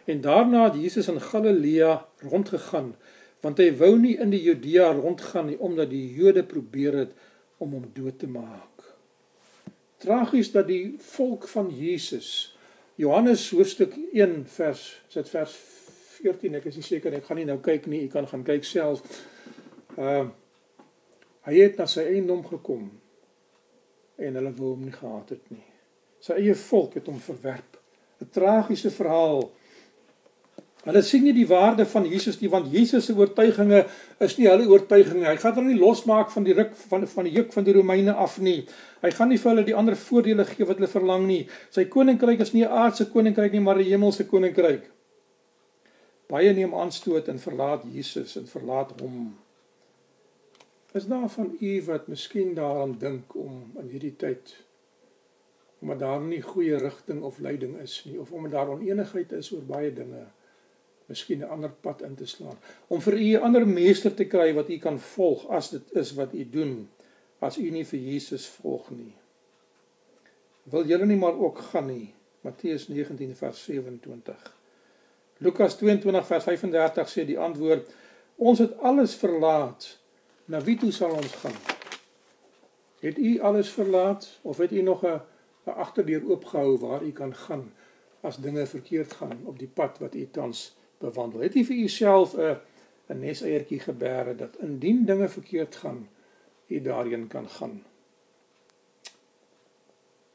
en daarna het Jesus in Galilea rondgegaan want hy wou nie in die Judea rondgaan nie omdat die Jode probeer het om hom dood te maak. Tragies dat die volk van Jesus Johannes hoofstuk 1 vers sit vers 14, ek is nie seker ek gaan nie nou kyk nie, ek kan gaan kyk self. Ehm uh, hy het na sy eiendom gekom en hulle wou hom nie gehad het nie. Sy eie volk het hom verwerp. 'n Tragiese verhaal. Hulle sien nie die waarde van Jesus nie want Jesus se oortuigings is nie hulle oortuigings. Hy gaan hulle nie losmaak van die ruk van van die juk van die Romeine af nie. Hy gaan nie vir hulle die ander voordele gee wat hulle verlang nie. Sy koninkryk is nie 'n aardse koninkryk nie, maar 'n hemelse koninkryk. Baie neem aanstoot en verlaat Jesus en verlaat hom. Is daar van u wat miskien daaraan dink om in hierdie tyd omdat daar nie goeie rigting of leiding is nie of omdat daar onenigheid is oor baie dinge miskien 'n ander pad in te slaan om vir u 'n ander meester te kry wat u kan volg as dit is wat u doen as u nie vir Jesus volg nie? Wil julle nie maar ook gaan nie? Matteus 19 vers 27 Lukas 22 vers 35 sê die antwoord: Ons het alles verlaat. Na wie toe sal ons gaan? Het u alles verlaat of het u nog 'n 'n agterdeur oopgehou waar u kan gaan as dinge verkeerd gaan op die pad wat u tans bewandel? Het u vir u self 'n 'n neseiertjie geberre dat indien dinge verkeerd gaan, u daarheen kan gaan?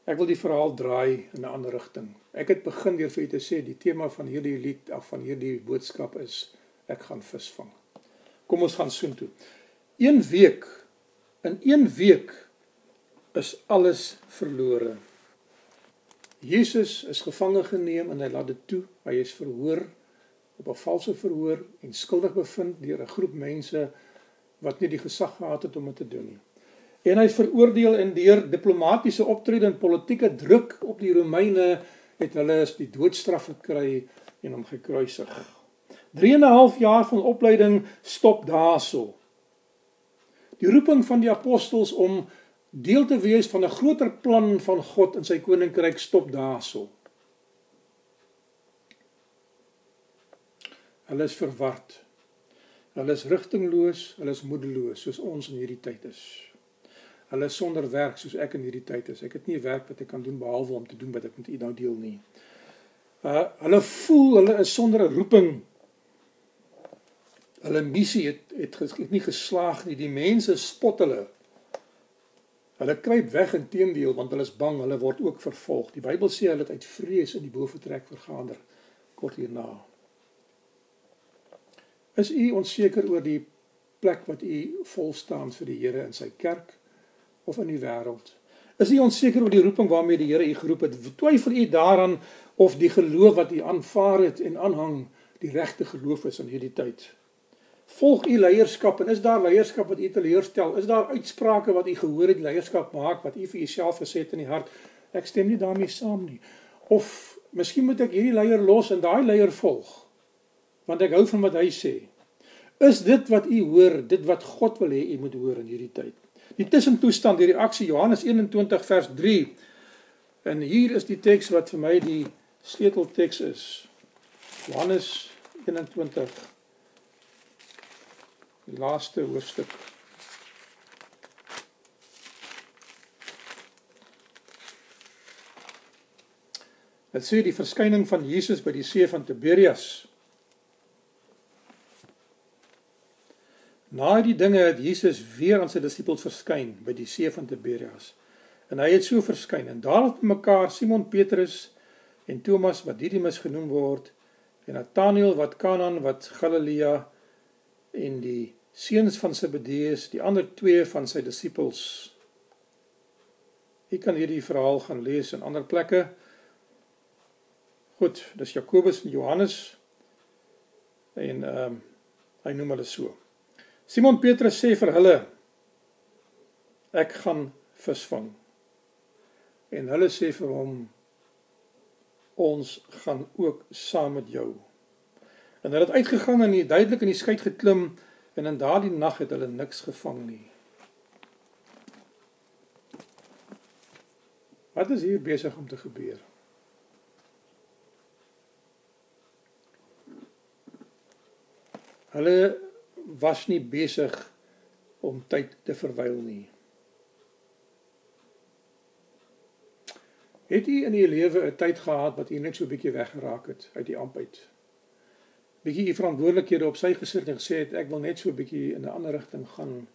Ek wil die verhaal draai in 'n ander rigting. Ek het begin deur vir julle te sê die tema van hierdie lied of van hierdie boodskap is ek gaan visvang. Kom ons gaan soontoe. Een week in een week is alles verlore. Jesus is gevange geneem en hy laat dit toe. Hy is verhoor op 'n valse verhoor en skuldig bevind deur 'n groep mense wat nie die gesag gehad het om dit te doen nie. En hy is veroordeel en deur diplomatisiese optrede en politieke druk op die Romeine het hulle die doodstraf gekry en hom gekruisig. 3 en 'n half jaar van opleiding stop daarso. Die roeping van die apostels om deel te wees van 'n groter plan van God in sy koninkryk stop daarso. Hulle is verward. Hulle is rigtingloos, hulle is moedeloos soos ons in hierdie tyd is. Hulle is sonder werk soos ek in hierdie tyd is. Ek het nie werk wat ek kan doen behalwe om te doen wat ek met u nou deel nie. Uh hulle voel hulle is sonder 'n roeping Hulle missie het het, het nie geslaag nie. Die mense spot hulle. Hulle kruip weg inteendeel want hulle is bang hulle word ook vervolg. Die Bybel sê hulle het uit vrees in die bofetrek vergader kort hierna. Is u onseker oor die plek wat u vol staan vir die Here in sy kerk of in die wêreld? Is u onseker oor die roeping waarmee die Here u geroep het? Twyfel u daaraan of die geloof wat u aanvaar het en aanhang die regte geloof is in hierdie tyd? Volg u leierskap en is daar leierskap wat u teleurstel? Is daar uitsprake wat u gehoor het leierskap maak wat u vir jouself gesê het in die hart? Ek stem nie daarmee saam nie. Of miskien moet ek hierdie leier los en daai leier volg want ek hou van wat hy sê. Is dit wat u hoor, dit wat God wil hê u moet hoor in hierdie tyd? Die tussentoestand, die reaksie Johannes 21 vers 3. En hier is die teks wat vir my die sleutelteks is. Johannes 21 die laaste hoofstuk. Dit sê die verskyning van Jesus by die see van Tiberias. Na die dinge het Jesus weer aan sy disippels verskyn by die see van Tiberias. En hy het so verskyn en daar het mekaar Simon Petrus en Thomas wat Didimus genoem word en Nathanael wat Kanaan wat Galilea en die seuns van Zebedeus, die ander twee van sy disippels. Ek kan hierdie verhaal gaan lees in ander plekke. Goed, dis Jakobus en Johannes. En ehm um, hy noem hulle so. Simon Petrus sê vir hulle ek gaan visvang. En hulle sê vir hom ons gaan ook saam met jou. En hulle het uitgegaan en duidelik in die skei geklim En in daardie nag het hulle niks gevang nie. Wat is hier besig om te gebeur? Hulle was nie besig om tyd te verwyl nie. Het u in u lewe 'n tyd gehad wat u net so bietjie weggeraak het uit die amp uit? bietjie u verantwoordelikhede op sy gesit en gesê het ek wil net so bietjie in 'n ander rigting gaan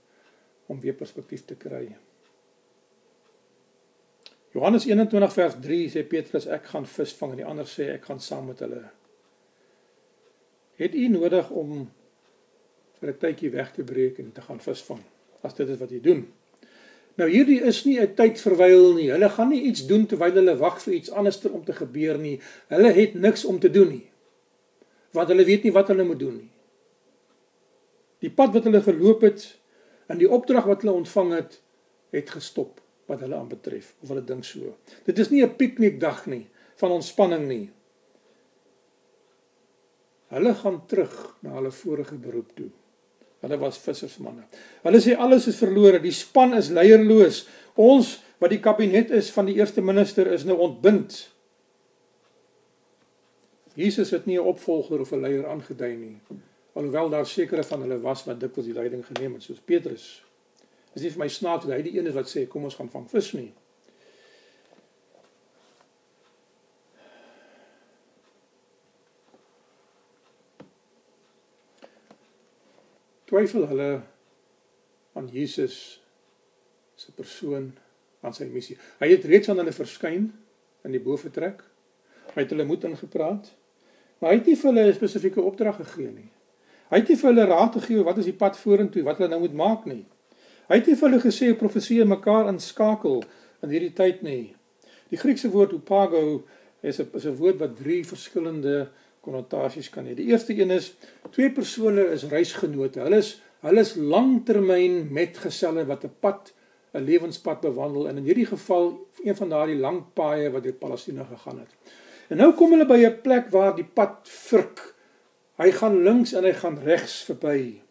om weer perspektief te kry. Johannes 21 vers 3 sê Petrus ek gaan visvang en die ander sê ek gaan saam met hulle. Het u nodig om vir 'n tydjie weg te breek en te gaan visvang as dit is wat u doen? Nou hierdie is nie 'n tyd verwyl nie. Hulle gaan nie iets doen terwyl hulle wag vir iets anderster om te gebeur nie. Hulle het niks om te doen nie want hulle weet nie wat hulle moet doen nie. Die pad wat hulle geloop het en die opdrag wat hulle ontvang het, het gestop wat hulle aanbetref of hulle dink so. Dit is nie 'n piknikdag nie van ontspanning nie. Hulle gaan terug na hulle vorige beroep toe. Hulle was vissersmanne. Hulle sê alles is verlore, die span is leierloos. Ons wat die kabinet is van die eerste minister is nou ontbind. Jesus het nie 'n opvolger of 'n leier aangedui nie. Alhoewel daar sekere van hulle was wat dikwels die leiding geneem het, soos Petrus. Is nie vir my snaaks dat hy die een is wat sê kom ons gaan vang vis nie. Twyfel hulle aan Jesus se persoon, aan sy missie. Hy het reeds aan hulle verskyn in die bofetrek. Hy het hulle moed ingepraat. Maar hy het nie vir hulle 'n spesifieke opdrag gegee nie. Hy het nie vir hulle raad gegee wat is die pad vorentoe, wat hulle nou moet maak nie. Hy het nie vir hulle gesê hoe profeseë mekaar inskakel in hierdie tyd nie. Die Griekse woord upago is 'n is 'n woord wat drie verskillende konnotasies kan hê. Die eerste een is twee persone is reisgenote. Hulle is hulle is langtermyn metgeselle wat 'n pad 'n lewenspad bewandel en in hierdie geval een van daardie lang paaie wat deur Palestina gegaan het. En nou kom hulle by 'n plek waar die pad vruk. Hy gaan links en hy gaan regs verby.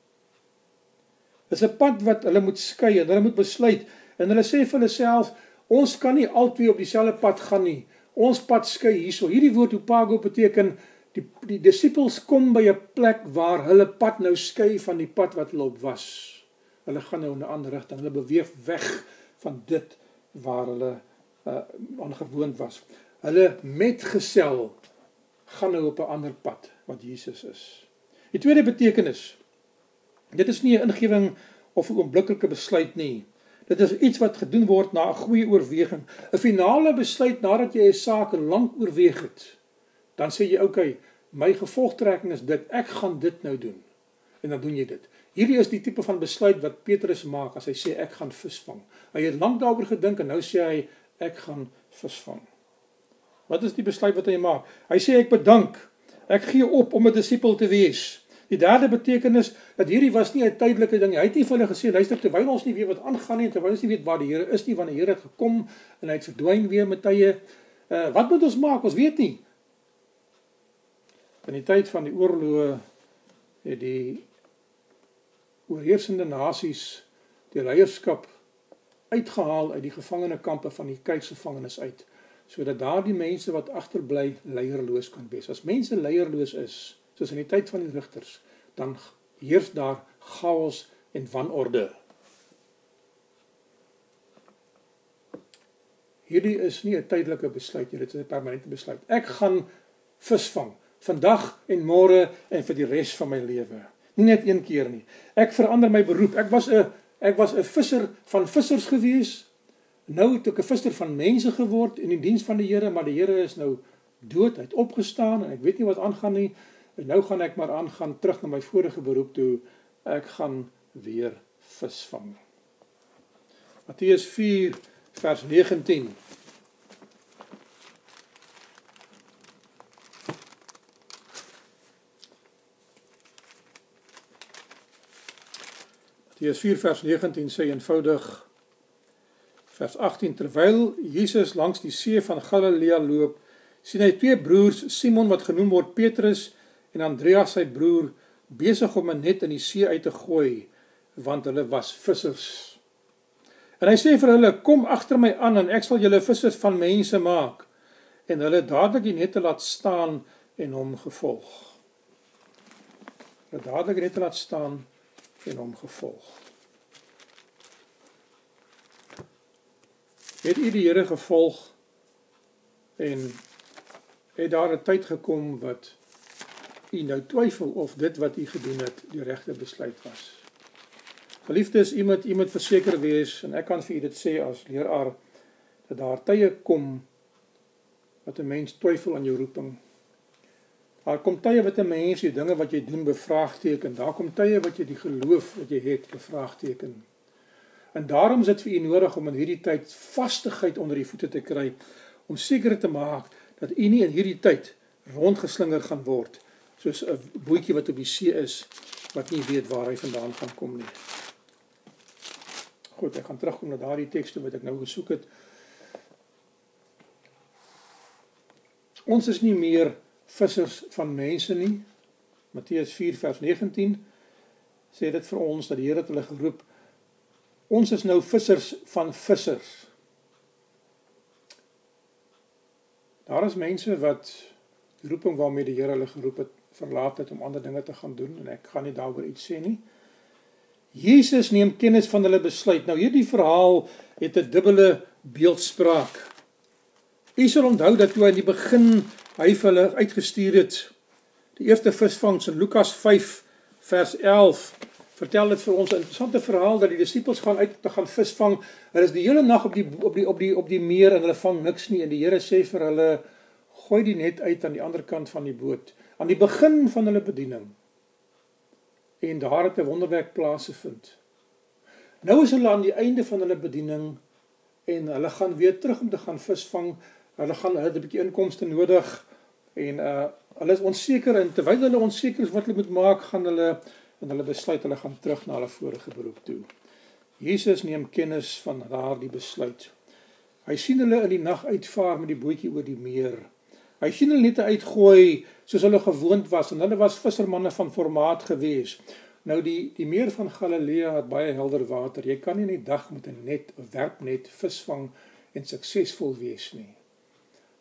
Dis 'n pad wat hulle moet skei en hulle moet besluit en hulle sê vir hulle self ons kan nie altyd op dieselfde pad gaan nie. Ons pad skei hierso. Hierdie woord upago beteken die die disippels kom by 'n plek waar hulle pad nou skei van die pad wat hulle op was. Hulle gaan nou in 'n ander rigting. Hulle beweeg weg van dit waar hulle uh ongewoond was. Hulle metgesel gaan nou op 'n ander pad wat Jesus is. Die tweede betekenis. Dit is nie 'n ingewing of 'n oombliklike besluit nie. Dit is iets wat gedoen word na 'n goeie oorweging, 'n finale besluit nadat jy 'n saak lank oorweeg het. Dan sê jy, "Oké, okay, my gevolgtrekking is dit. Ek gaan dit nou doen." En dan doen jy dit. Hierdie is die tipe van besluit wat Petrus maak as hy sê ek gaan visvang. Hy het lank daaroor gedink en nou sê hy ek gaan visvang. Wat is die besluit wat hy maak? Hy sê ek bedank. Ek gee op om 'n disipel te wees. Die derde betekenis dat hierdie was nie 'n tydelike ding nie. Hy het nie vir hulle gesê luister terwyl ons nie weet wat aangaan nie, terwyl ons nie weet waar die Here is nie, wanneer die Here het gekom en hy het verdwyn weer met tye. Uh wat moet ons maak? Ons weet nie. In die tyd van die oorloë het die oorheersende nasies die leierskap uitgehaal uit die gevangenekampe van die keisergevangenes uit sodat daardie mense wat agterbly leierloos kan wees. As mense leierloos is, soos in die tyd van die rigters, dan heers daar chaos en wanorde. Hierdie is nie 'n tydelike besluit nie, dit is 'n permanente besluit. Ek gaan visvang vandag en môre en vir die res van my lewe. Nie net een keer nie. Ek verander my beroep. Ek was 'n ek was 'n visser van vissers gewees. Nou het ek 'n visser van mense geword in die diens van die Here, maar die Here is nou dood, hy het opgestaan en ek weet nie wat aangaan nie. En nou gaan ek maar aangaan terug na my vorige beroep toe. Ek gaan weer visvang. Matteus 4 vers 19 Matteus 4 vers 19 sê eenvoudig vers 18 terwyl Jesus langs die see van Galilea loop, sien hy twee broers, Simon wat genoem word Petrus en Andreas sy broer, besig om 'n net in die see uit te gooi want hulle was vissers. En hy sê vir hulle: "Kom agter my aan en ek sal julle vissers van mense maak." En hulle dadelik die nette laat staan en hom gevolg. Hulle dadelik die nette laat staan en hom gevolg. Het u die Here gevolg en het daar 'n tyd gekom wat u nou twyfel of dit wat u gedoen het die regte besluit was? Geliefdes, u moet u moet verseker wees en ek kan vir u dit sê as leraar dat daar tye kom wat 'n mens twyfel aan jou roeping Daar kom tye wat 'n mens die dinge wat jy doen bevraagteken. Daar kom tye wat jy die geloof wat jy het bevraagteken. En daarom is dit vir u nodig om in hierdie tyd vastigheid onder die voete te kry om seker te maak dat u nie in hierdie tyd rondgeslinger gaan word soos 'n bootjie wat op die see is wat nie weet waar hy vandaan gaan kom nie. Goed, ek gaan terugkom na daardie tekste wat ek nou gesoek het. Ons is nie meer vissers van mense nie. Matteus 4 vers 19 sê dit vir ons dat die Here het hulle geroep. Ons is nou vissers van vissers. Daar is mense wat die roeping waarmee die Here hulle geroep het verlaat het om ander dinge te gaan doen en ek gaan nie daaroor iets sê nie. Jesus neem kennis van hulle besluit. Nou hierdie verhaal het 'n dubbele beeldspraak. U sal onthou dat toe in die begin hy vir hulle uitgestuur het. Die eerste visvangs in Lukas 5 vers 11 vertel dit vir ons 'n interessante verhaal dat die disippels gaan uit te gaan visvang. Hulle is die hele nag op die op die op die op die meer en hulle vang niks nie en die Here sê vir hulle gooi die net uit aan die ander kant van die boot aan die begin van hulle bediening. En daar het 'n wonderwerk plaasgevind. Nou is hulle aan die einde van hulle bediening en hulle gaan weer terug om te gaan visvang. Hulle gaan hulle 'n bietjie inkomste nodig en uh hulle is onseker en terwyl hulle onseker is wat hulle moet maak, gaan hulle en hulle besluit hulle gaan terug na hulle vorige beroep toe. Jesus neem kennis van daardie besluit. Hy sien hulle in die nag uitvaar met die bootjie oor die meer. Hy sien hulle net uitgooi soos hulle gewoond was en hulle was vissermanne van formaat gewees. Nou die die meer van Galilea het baie helder water. Jy kan nie in die dag met 'n net, 'n werpnet visvang en suksesvol wees nie.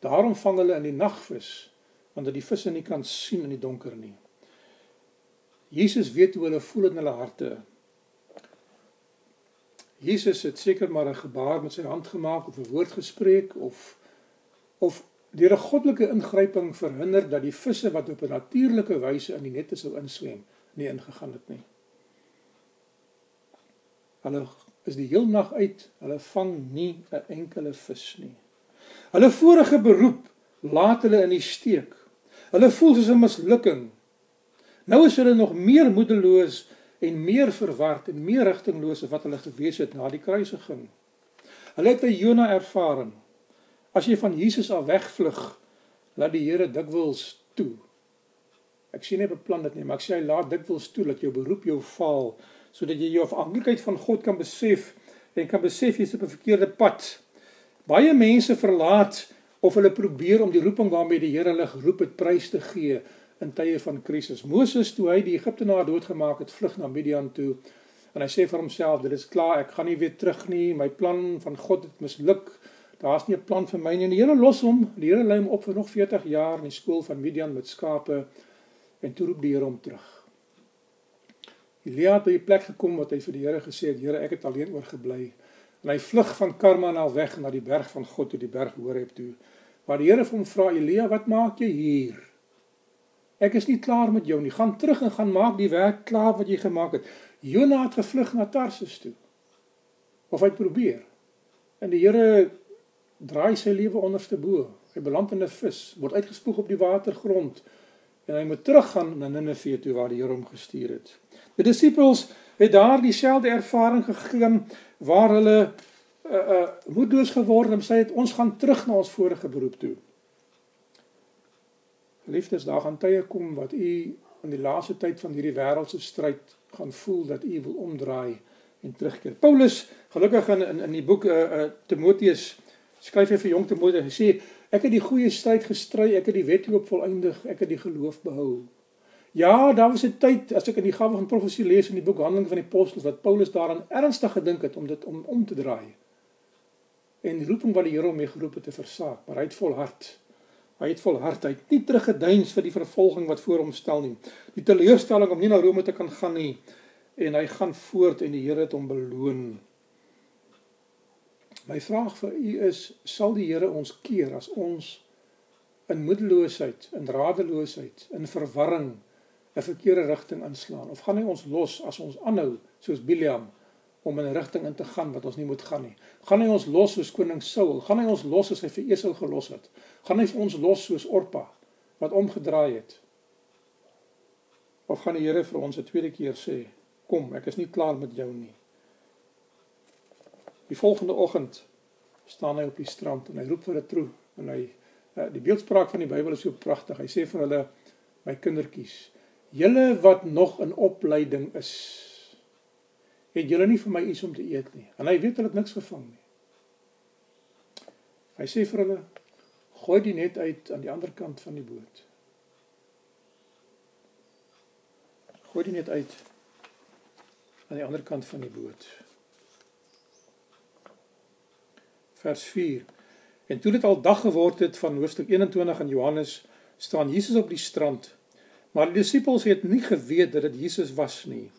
Daarom vang hulle in die nag vis, want dat die visse nie kan sien in die donker nie. Jesus weet hoe hulle voel in hulle harte. Jesus het seker maar 'n gebaar met sy hand gemaak of 'n woord gespreek of of deur 'n goddelike ingryping verhinder dat die visse wat op 'n natuurlike wyse in die nette sou inswem nie ingegaan het nie. Hulle is die heel nag uit, hulle vang nie 'n enkele vis nie. Hulle vorige beroep laat hulle in die steek. Hulle voel soos 'n mislukking. Nou is hulle nog meer moedeloos en meer verward en meer rigtingloos as wat hulle gewees het na die kruisiging. Hulle het 'n Jona ervaring. As jy van Jesus af wegvlug, laat die Here dikwels toe Ek sien nie beplan dit nie, maar ek sê hy laat dikwels toe dat jou beroep jou faal sodat jy jou afhanklikheid van God kan besef en kan besef jy's op 'n verkeerde pad. Baie mense verlaat of hulle probeer om die roeping waarmee die Here hulle geroep het prys te gee in tye van krisis. Moses toe hy die Egiptenaar doodgemaak het, vlug na Midian toe en hy sê vir homself, dit is klaar, ek gaan nie weer terug nie, my plan van God het misluk. Daar's nie 'n plan vir my nie. En die Here los hom. Die Here lei hom op vir nog 40 jaar in die skool van Midian met skape en toe roep die Here hom terug. Elia het by die plek gekom wat hy vir die Here gesê het, Here, ek het alleen oorgebly. En hy vlug van Karmel af weg na die berg van God, toe die berg Horeb toe. Waar die Here vir hom vra, Elia, wat maak jy hier? Ek is nie klaar met jou nie. Gaan terug en gaan maak die werk klaar wat jy gemaak het. Jona het gevlug na Tarsus toe. Of hy het probeer. En die Here draai sy lewe onderste bo. Hy beland in 'n vis, word uitgespoeg op die watergrond en hy moet teruggaan na Ninive toe waar die Here hom gestuur het. Die disippels het daar dieselfde ervaring gegaan waar hulle uh uh moedeloos geword het en sê het ons gaan terug na ons vorige beroep toe. Liefdes, daar gaan tye kom wat u in die laaste tyd van hierdie wêreldse stryd gaan voel dat u wil omdraai en terugkeer. Paulus, gelukkig in in in die boek uh, uh Timoteus skryf hy vir jong Timoteus, hy sê Ek het die goeie stryd gestry, ek het die wedloop volëindig, ek het die geloof behou. Ja, daar was 'n tyd as ek in die gawe van profesie lees in die boek Handelinge van die Apostels wat Paulus daaraan ernstig gedink het om dit om om te draai. En die roeping wat die Here hom mee geroep het te versaak, maar hy het volhard. Hy het volhard, hy het nie teruggeduins vir die vervolging wat voor hom stel nie. Die teleurstelling om nie na Rome te kan gaan nie en hy gaan voort en die Here het hom beloon. My vraag vir u is sal die Here ons keer as ons in moedeloosheid, in radeloosheid, in verwarring 'n verkeerde rigting inslaan of gaan hy ons los as ons aanhou soos Biliam om in 'n rigting in te gaan wat ons nie moet gaan nie? Gaan hy ons los soos koning Saul? Gaan hy ons los as hy vir Esau gelos het? Gaan hy ons los soos Orpa wat omgedraai het? Of gaan die Here vir ons 'n tweede keer sê: "Kom, ek is nie klaar met jou nie." Die volgende oggend staan hy op die strand en hy roep vir 'n troe en hy eh, die beeldspraak van die Bybel is so pragtig. Hy sê vir hulle my kindertjies, julle wat nog in opleiding is, het julle nie vir my iets om te eet nie. En hy weet hulle het niks gevang nie. Hy sê vir hulle gooi die net uit aan die ander kant van die boot. Gooi die net uit aan die ander kant van die boot. vers 4. En toe dit al dag geword het van hoofstuk 21 in Johannes, staan Jesus op die strand. Maar die disippels het nie geweet dat dit Jesus was nie.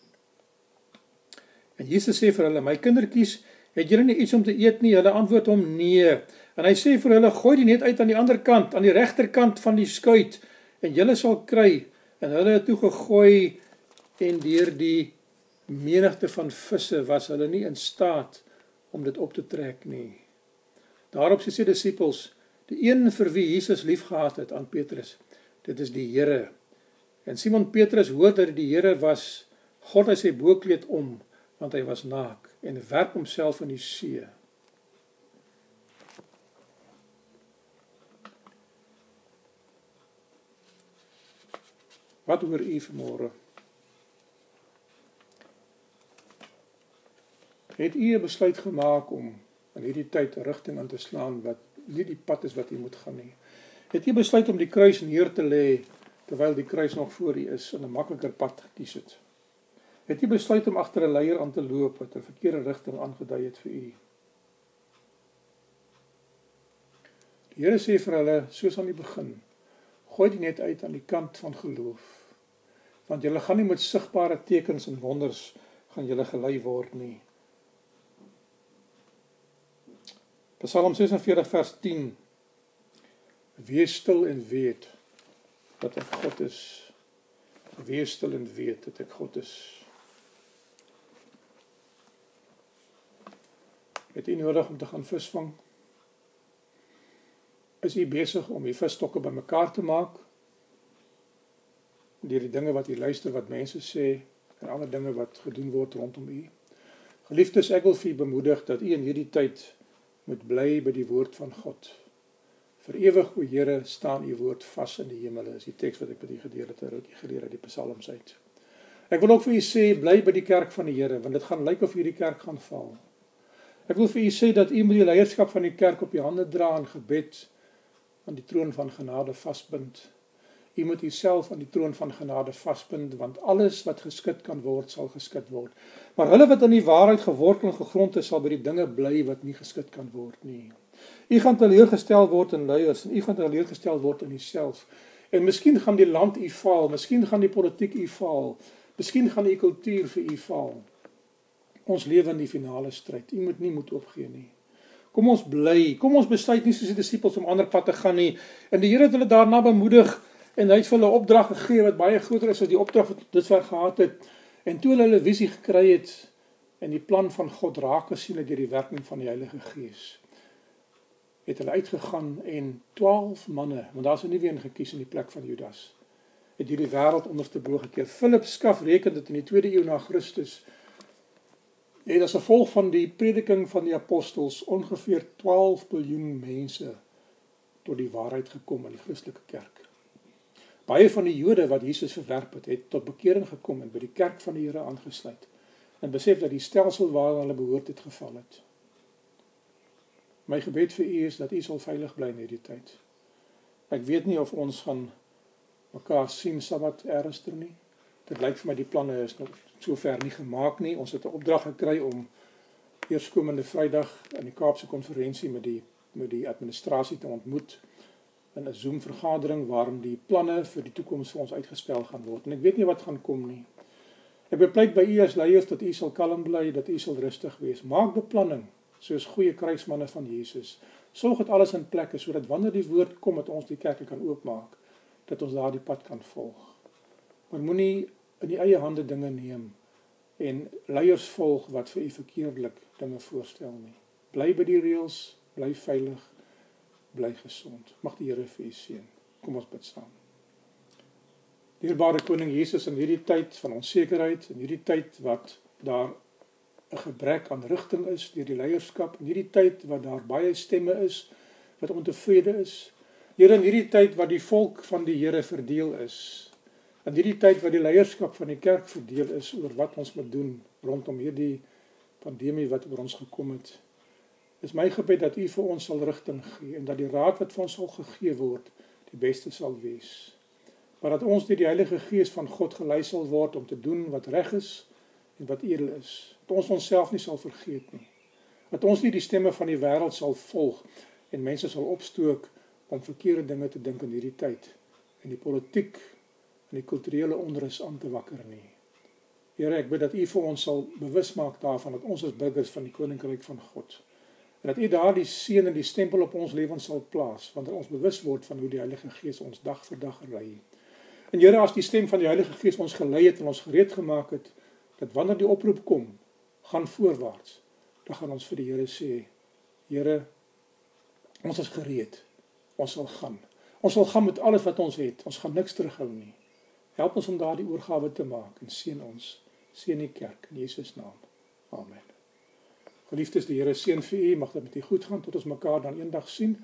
En Jesus sê vir hulle: "My kindertjies, het julle nie iets om te eet nie?" Hulle antwoord hom: "Nee." En hy sê vir hulle: "Gooi die net uit aan die ander kant, aan die regterkant van die skuit, en julle sal kry." En hulle het toe gegooi en deur die menigte van visse was hulle nie in staat om dit op te trek nie. Daarop sê sy disippels, die een vir wie Jesus liefgehad het aan Petrus, dit is die Here. En Simon Petrus hoor dat die Here was, God het sy boekleed om want hy was naak en werp homself in die see. Wat hoor u vanmôre? Het u 'n besluit gemaak om in hierdie tyd 'n rigting aan te slaan wat nie die pad is wat u moet gaan nie? Het u besluit om die kruis neer te lê terwyl die kruis nog voor u is en 'n makliker pad gekies het? Het u besluit om agter 'n leier aan te loop wat 'n verkeerde rigting aangedui het vir u? Die Here sê vir hulle soos aan die begin: Gooi dit net uit aan die kant van geloof. Want julle gaan nie met sigbare tekens en wonders gaan julle gelei word nie. Psalm 46 vers 10 Wees stil en weet dat ek God is. Wees stil en weet dat ek God is. Het jy nodig om te gaan visvang? Is jy besig om die visstokke bymekaar te maak? Deur die dinge wat jy luister wat mense sê en ander dinge wat gedoen word rondom u. Geliefdes, ek wil vir u bemoedig dat u in hierdie tyd moet bly by die woord van God. Vir ewig o Here staan u woord vas in die hemele. Is die teks wat ek by die gedeelte uit geleer uit die Psalms uit. Ek wil ook vir u sê bly by die kerk van die Here want dit gaan lyk of hierdie kerk gaan val. Ek wil vir u sê dat u moet die leierskap van die kerk op u hande dra in gebed aan die troon van genade vasbind. U moet uself aan die troon van genade vasbind want alles wat geskit kan word sal geskit word. Maar hulle wat in die waarheid gewortel en gegrond is sal by die dinge bly wat nie geskit kan word nie. U gaan teleurgestel word in leiers en u gaan teleurgestel word in uself. En miskien gaan die land u faal, miskien gaan die politiek u faal, miskien gaan die kultuur vir u faal ons lewe in die finale stryd. U moet nie moed opgee nie. Kom ons bly. Kom ons besluit nie soos die disippels om ander pad te gaan nie. En die Here het hulle daarna bemoedig en hy het vir hulle 'n opdrag gegee wat baie groter is as die opdrag wat dit ver gehad het. En toe hulle 'n visie gekry het en die plan van God raak gesien het deur die werking van die Heilige Gees, het hulle uitgegaan en 12 manne, want daar's 'n nuwe een gekies in die plek van Judas, het hierdie wêreld onderste bo gekeer. Philip skaf reken dit in die 2de eeu na Christus En as gevolg van die prediking van die apostels ongeveer 12 miljard mense tot die waarheid gekom in die Christelike kerk. Baie van die Jode wat Jesus verwerp het, het tot bekering gekom en by die kerk van die Here aangesluit en besef dat die stelsel waarna hulle behoort het geval het. My gebed vir u is dat u sal veilig bly in hierdie tyd. Ek weet nie of ons gaan mekaar sien Sabbat ernstig nie. Dit lyk vir my die planne is nog sover nie gemaak nie. Ons het 'n opdrag gekry om eerskomende Vrydag in die Kaapse konferensie met die met die administrasie te ontmoet in 'n Zoom vergadering waarin die planne vir die toekoms vir ons uitgespel gaan word. En ek weet nie wat gaan kom nie. Ek bepleit by u as leiers dat u sal kalm bly, dat u sal rustig wees. Maak beplanning soos goeie kruismanne van Jesus. Sorg dat alles in plek is sodat wanneer die woord kom dat ons die kerk kan oopmaak, dat ons daardie pad kan volg. Maar moenie in die eie hande dinge neem en leiers volg wat vir u verkeerdelik dinge voorstel nie. Bly by die reëls, bly veilig, bly gesond. Mag die Here vir u seën. Kom ons bid saam. Dierbare koning Jesus in hierdie tyd van onsekerheid en hierdie tyd wat daar 'n gebrek aan rigting is deur die leierskap en hierdie tyd wat daar baie stemme is wat ontevrede is. Here in hierdie tyd wat die volk van die Here verdeel is, In hierdie tyd wat die leierskap van die kerk verdeel is oor wat ons moet doen rondom hierdie pandemie wat oor ons gekom het, is my gebed dat U vir ons sal rigting gee en dat die raad wat vir ons sal gegee word die beste sal wees. Maar dat ons deur die Heilige Gees van God gelei sal word om te doen wat reg is en wat edel is. Dat ons onsself nie sal vergeet nie. Dat ons nie die stemme van die wêreld sal volg en mense sal opstook om verkeerde dinge te dink in hierdie tyd en die politiek en die kulturele onrus aan te wakker nie. Here, ek bid dat U vir ons sal bewus maak daarvan dat ons as burgers van die koninkryk van God en dat U daardie seën en die stempel op ons lewens sal plaas wanneer ons bewus word van hoe die Heilige Gees ons dag vir dag lei. En Here, as die stem van die Heilige Gees ons gelei het en ons gereed gemaak het dat wanneer die oproep kom, gaan voorwaarts, dan gaan ons vir die Here sê, Here, ons is gereed. Ons sal gaan. Ons sal gaan met alles wat ons het. Ons gaan niks terughou nie. Help ons om daardie oorgawe te maak en seën ons. Seën die kerk in Jesus naam. Amen. Geliefdes, die Here seën vir u, mag dit met u goed gaan tot ons mekaar dan eendag sien.